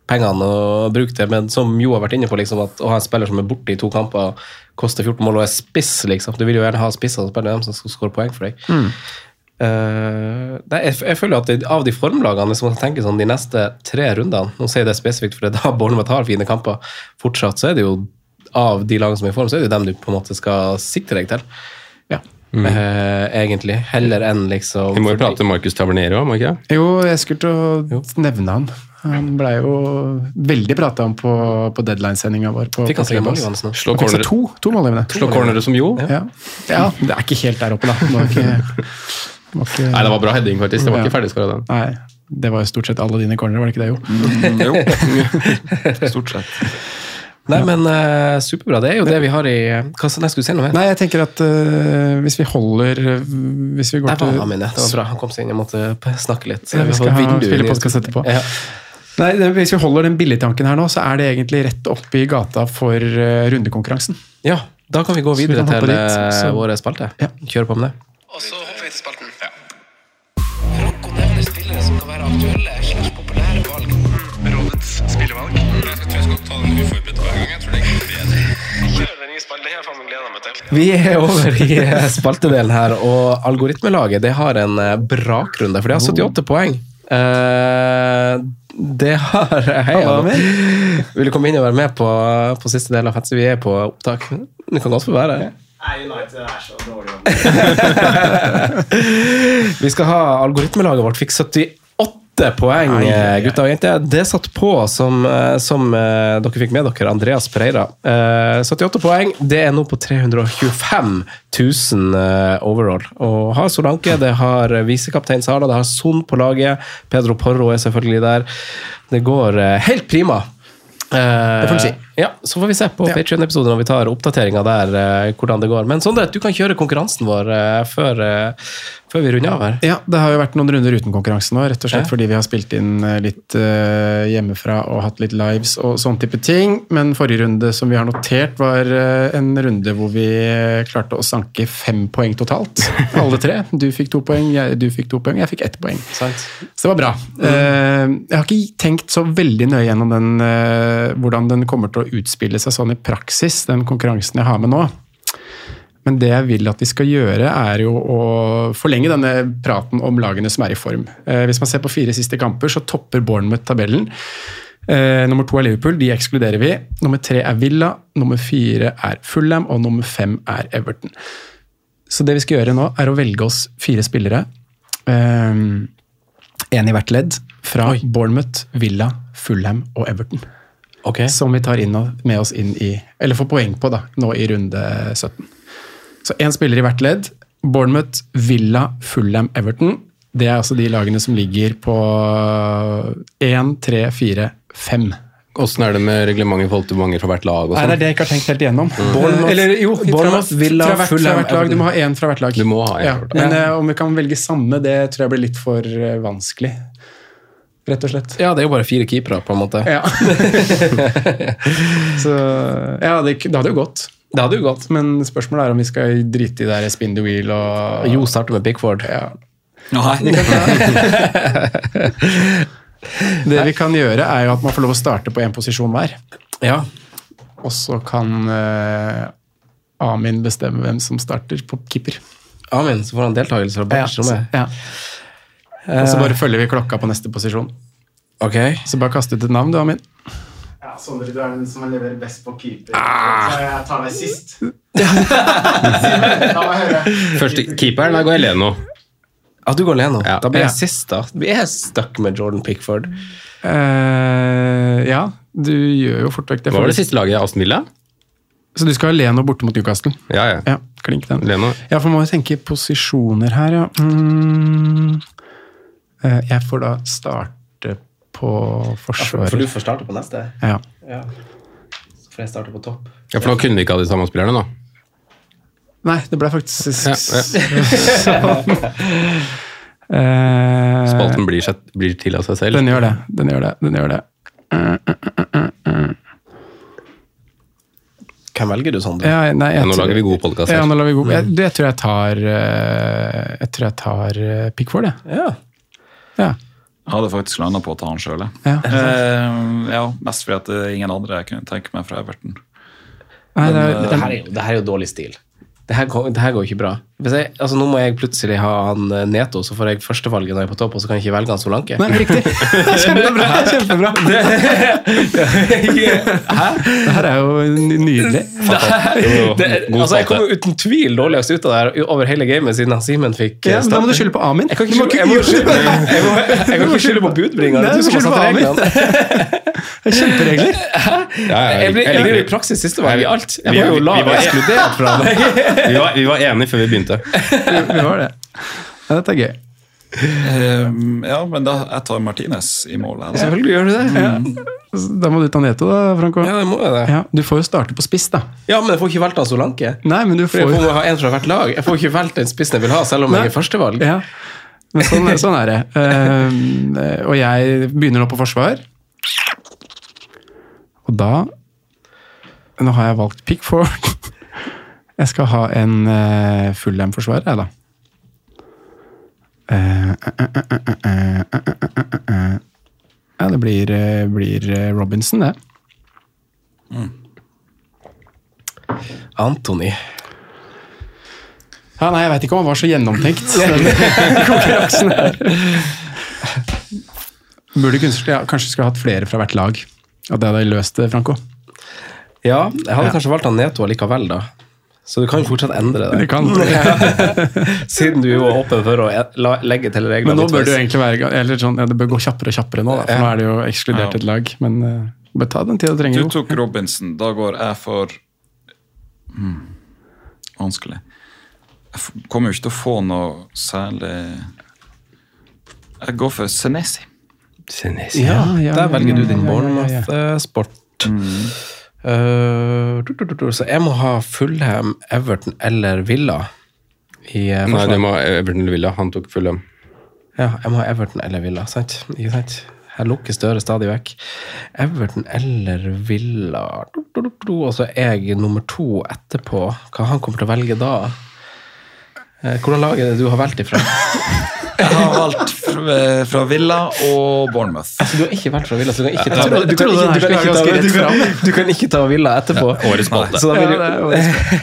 pengene og bruke det, men som Jo har vært inne på, liksom, at å ha en spiller som er borte i to kamper, koster 14 mål og er spiss, liksom. Du vil jo gjerne ha spisser som spiller dem som skal skåre poeng for deg. Mm. Uh, nei, jeg, jeg føler at det, av de formlagene, som man tenker sånn de neste tre rundene Nå sier jeg det spesifikt, for det er da Bournemouth har fine kamper. Fortsatt så er det jo av de lagene som er i form, så er det jo dem du på en måte skal sikte deg til. Ja. Eh, egentlig. Heller enn liksom Vi må jo prate Markus Tavernero, må vi ikke? Jo, jeg skulle til å nevne han. Han blei jo veldig prata om på, på deadline-sendinga vår. På, Fikk han tre mål? Slå Han corner- to, to målgivende. Slå cornere som Jo? Ja. ja, det er ikke helt der oppe, da. Det ikke, det ikke, Nei, det var bra heading, faktisk. Det var Ja. ikke ferdigskåra, den. Nei, det var jo stort sett alle dine cornere, var det ikke det, jo? Mm, jo, stort sett. Nei, men uh, superbra. Det er jo det vi har i Hva nei, skulle du si noe mer? Nei, jeg tenker at uh, hvis vi holder Hvis vi går til. Det var bra. Han kom seg inn. Jeg måtte snakke litt. Ja, vi skal ha vindu spille inn i- podcast etterpå. Ja. Nei, Hvis vi holder den billigtanken her nå, så er det egentlig rett oppe i gata for øh, rundekonkurransen. ja, da kan vi gå videre vi til dit, eh, så- våre spalte. Ja. Kjøre på med det. Og så hopper vi til spalten. Franco nevner spillere som kan være aktuelle slags populære valg. Rådets spillevalg. Jeg tror jeg skal ta den uforberedt hver gang. Jeg tror det er bedre. Kjør den nye spalten. Det har jeg faen meg gleda meg til. Vi er over i eh, spaltedelen her, og algoritmelaget det har en eh, brakrunde, for de har 78 poeng. Eh, det har Hei, Amir. Vil du komme inn og være med på, på siste del av Fantasy? Vi er på opptak. Du kan godt få være her. Vi skal ha algoritmelaget vårt fikk 78 poeng, ai. gutter og jenter. Det satt på som, eh, som eh, dere fikk med dere, Andreas Pereira. Eh, 78 poeng. Det er nå på 325 000 eh, overall. Og har Solanke, det har visekaptein Sala, det har Son på laget. Pedro Porro er selvfølgelig der. Det går eh, helt prima. Eh, Det får en si. Ja, så får vi se på Patreon-episoden når vi tar oppdateringa der, uh, hvordan det går. Men Sondre, du kan kjøre konkurransen vår uh, før, uh, før vi runder av her. Ja, det har jo vært noen runder uten konkurranse nå, rett og slett Ja. fordi vi har spilt inn litt hjemmefra og hatt litt lives og sånn type ting. Men forrige runde som vi har notert, var en runde hvor vi klarte å sanke fem poeng totalt. Alle tre. Du fikk to poeng, jeg, du fikk to poeng, jeg fikk ett poeng. Så det var bra. Eh, jeg har ikke tenkt så veldig nøye gjennom den, hvordan den kommer til å utspille seg sånn i praksis, den konkurransen jeg har med nå. Men det jeg vil at vi skal gjøre, er jo å forlenge denne praten om lagene som er i form. Eh, hvis man ser på fire siste kamper, så topper Bournemouth tabellen. Eh, nummer to er Liverpool, de ekskluderer vi. Nummer tre er Villa, nummer fire er Fulham, og nummer fem er Everton. Så det vi skal gjøre nå, er å velge oss fire spillere. Én i hvert ledd, fra Bournemouth, Villa, Fulham og Everton. Som vi tar inn med oss inn i, eller får poeng på, da, nå i runde 17. Så én spiller i hvert ledd. Bournemouth, Villa, Fulham, Everton. Det er altså de lagene som ligger på 1, 3, 4, 5. Åssen er det med reglementet i forhold til mange fra hvert lag? Nei, sånn? det er det jeg ikke har tenkt helt igjennom. Bournemouth- Eller jo, Bournemouth, Villa, fra, hvert, fra hvert lag. Du må ha én fra hvert lag. Du må ha en ja. Men Ja. eh, om vi kan velge samme, det tror jeg blir litt for eh, vanskelig. Rett og slett. Ja, det er jo bare fire keepere, på en måte. Ja. Så ja, det, det hadde jo gått. Det hadde jo gått. Men spørsmålet er om vi skal drite i det der spin the wheel og Jo starter med Pickford. Ja. Nei. Det vi kan gjøre, er jo at man får lov å starte på én posisjon hver. Ja. Og så kan uh, Amin bestemme hvem som starter på keeper. Amin, så får han deltakelse fra bakrommet. Ja. Og så bare følger vi klokka på neste posisjon. Ok. Så bare kast ut et navn, du, Amin. Ja, Sondre, du er den som leverer best på keeper. Så jeg tar deg sist. La meg høre. Første keeperen, da går jeg Leno. Ja, du går Leno. Ja. Da blir jeg Ja. sist, da. Vi er stuck med Jordan Pickford. Uh, ja, du gjør jo fort vekk det. Hva var det siste laget? Aston Villa? Så du skal ha Leno borte mot Newcastle? Ja, ja. Ja, klink den. Leno. Ja, for man må jo tenke posisjoner her, ja. Mm. Eh, Jeg får da starte på forsvaret. For du får starte på neste. Ja. Ja. Så får jeg starte på topp. Ja, For nå kunne vi ikke ha de samme spillerne, da? Nei, det ble faktisk Ja, ja. sånn. Eh, Spalten blir, blir til av seg selv. Den gjør det. Den gjør det. Den gjør det. Eh, eh, eh, eh, eh. Hvem velger du, Sander? Ja, nei, jeg Ja, nå lager vi god podcast. Ja, lager vi god. Jeg, tror jeg tar eh, Jeg tror jeg tar eh, Pickford, jeg. Ja. Ja. Jeg hadde faktisk landa på å ta han sjøl. Ja. Eh, ja, mest fordi at er ingen andre jeg kunne tenke meg fra Everton. Nei, det, Men, er- Det her er jo, det her er jo dårlig stil. Det her, det her går ikke bra. Hvis jeg, altså nå må jeg plutselig ha han eh, Neto, så får jeg førstevalget når jeg er på topp, og så kan jeg ikke velge han Solanke. Nei, riktig. Kjempebra! kjempebra. Hæ? Det her er jo nydelig. Det, altså, jeg kom jo uten tvil dårligst ut av det her over hele gamet siden han Simen fikk eh, Ja, men da må du starte. skylde på Amin. Jeg kan ikke må skylde, på budbringeren. Er du du som har satt på Amin. reglene. Det er Kjemperegler. Ja, Jeg blir, jeg i praksis sistevalg i alt. Jeg var jo lav vi var- ekskludert fra det. det. vi, var, vi var enige før vi begynte. Vi var det. Ja, dette er gøy. Um, ja, men da jeg tar Martinez i mål. jeg, da. Selvfølgelig gjør du det. Da må du ta Neto, da, Franco. Ja, det må jeg det. Ja, du får jo starte på spiss, da. Ja, men jeg får ikke valgt av Solanke. Nei, men du For jeg får får ha en fra hvert lag. Jeg får ikke valgt den spissen jeg vil ha, selv om Nei. jeg er førstevalg. Ja, men sånn, sånn er det. Eh, og jeg begynner nå på forsvar. Og da Nå har jeg valgt Pickford. Jeg skal ha en eh, uh, fullhjem-forsvarer, jeg, da. Ja, det blir, eh, blir eh, Robinson, det. Mm. Anthony. Ja, nei, jeg veit ikke om han var så gjennomtenkt, konkurransen her. Burde kunstnere ja, kanskje skulle hatt flere fra hvert lag. At det hadde løst det, Franco. Ja, jeg hadde ja. kanskje valgt han Neto likevel, da. Så du kan fortsatt endre det. Det kan. Siden du jo er åpen for å e- legge til reglene. Men nå bør det jo egentlig være eller sånn, ja, det bør gå kjappere og kjappere nå, da, for nå er det jo ekskludert Ja. et lag. Men uh, ta den tida du trenger. Du tok Robinson. Da går jeg for hmm, Vanskelig. Jeg kommer jo ikke til å få noe særlig Jeg går for Senesi. Ja, ja, der velger du din ja, ja, ja, ja. Bournemouth-sport. Øh, du, du, du, du, så jeg må ha Fulham, Everton eller Villa i uh, Nei, det må Everton eller Villa. Han tok Fulham. Ja, jeg må ha Everton eller Villa, sant? Ikke sant? Her lukker Støre stadig vekk. Everton eller Villa du, du, du, du. Og så er jeg nummer to etterpå. Hva han kommer til å velge da? Eh, Hvordan lag er det du har valgt ifra? Jeg har valgt fra, fra Villa og Bournemouth. Altså, du har ikke valgt fra Villa, så du kan ikke ta, du kan ikke, du kan ikke, ta, du, kan, du kan ikke ta Villa etterpå. Ja, årets spalte. Så da vil, jo,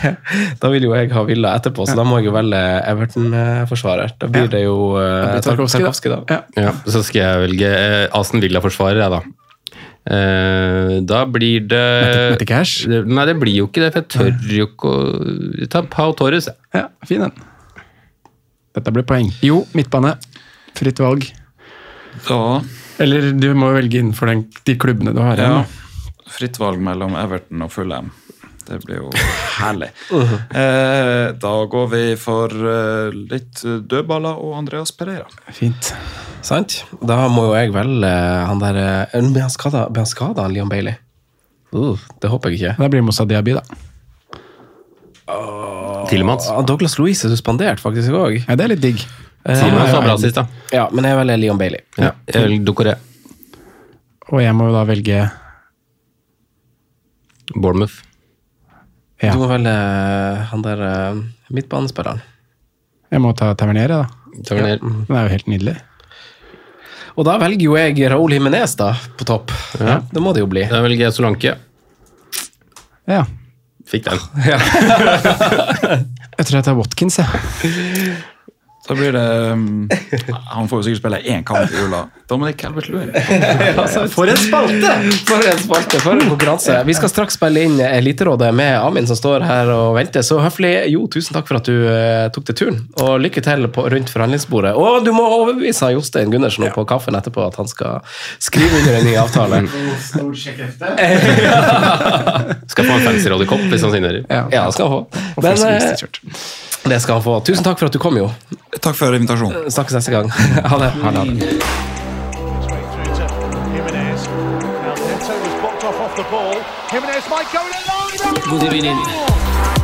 da vil jo jeg ha Villa etterpå, så da må jeg jo velge Everton-forsvarer. Da blir det jo uh, blir Tarkovskij, da. Da. Ja. Ja, så skal jeg velge eh, Aston Villa-forsvarer, jeg, da. Uh, da blir det Mette Cash? Nei, det blir jo ikke det, for jeg tør jo ikke å Ta Pau Torres. Ja, fin den. Dette blir poeng. Jo, midtbane. Fritt valg. Da Eller du må velge innenfor den, de klubbene du har igjen. ja, fritt valg mellom Everton og Fulham. Det blir jo herlig. eh, da går vi for eh, litt dødballer og Andreas Pereira. Fint. Sant? Da må jo jeg velge han der eh, Blir han skada, blir han skada, Leon Bailey? Uh, det håper jeg ikke. Da blir det Moussa Diaby, da. Tillemans. Mats? Douglas Louise er suspendert faktisk også Ja, det er litt digg. Tillemans var bra sist, da. Ja, men jeg velger Leon Bailey. Ja, jeg velger Doucouré. Og jeg må jo da velge Bournemouth. Ja. Du må velge han der eh, midtbanespilleren. Jeg må ta Tavernier, da. Tavernier. Den er jo helt nydelig. Og da velger jo jeg Raúl Jimenez da, på topp. Ja. Det må det jo bli. Da velger jeg Solanke. Ja. Fikk den. Jeg tror jeg tar Watkins, jeg. Da blir det um, Han får jo sikkert spille én kamp i jula. Dominic Calvert-Lewin. For en spalte! For en spalte, for en konkurranse. Vi skal straks spille inn Eliterådet med Amin som står her og venter. Så høflig. Jo, tusen takk for at du uh, tok deg turen. Og lykke til på, rundt forhandlingsbordet. Og du må overbevise Jostein Gundersen på kaffen etterpå at han skal skrive under en ny avtale. Skal få en fancy Roddy-kopp hvis han signerer. Ja, Ja, skal få. Men eh. Det skal han få. Tusen takk for at du kom, jo. Takk for invitasjonen. Snakkes neste gang. Ha det. Ha det. Good through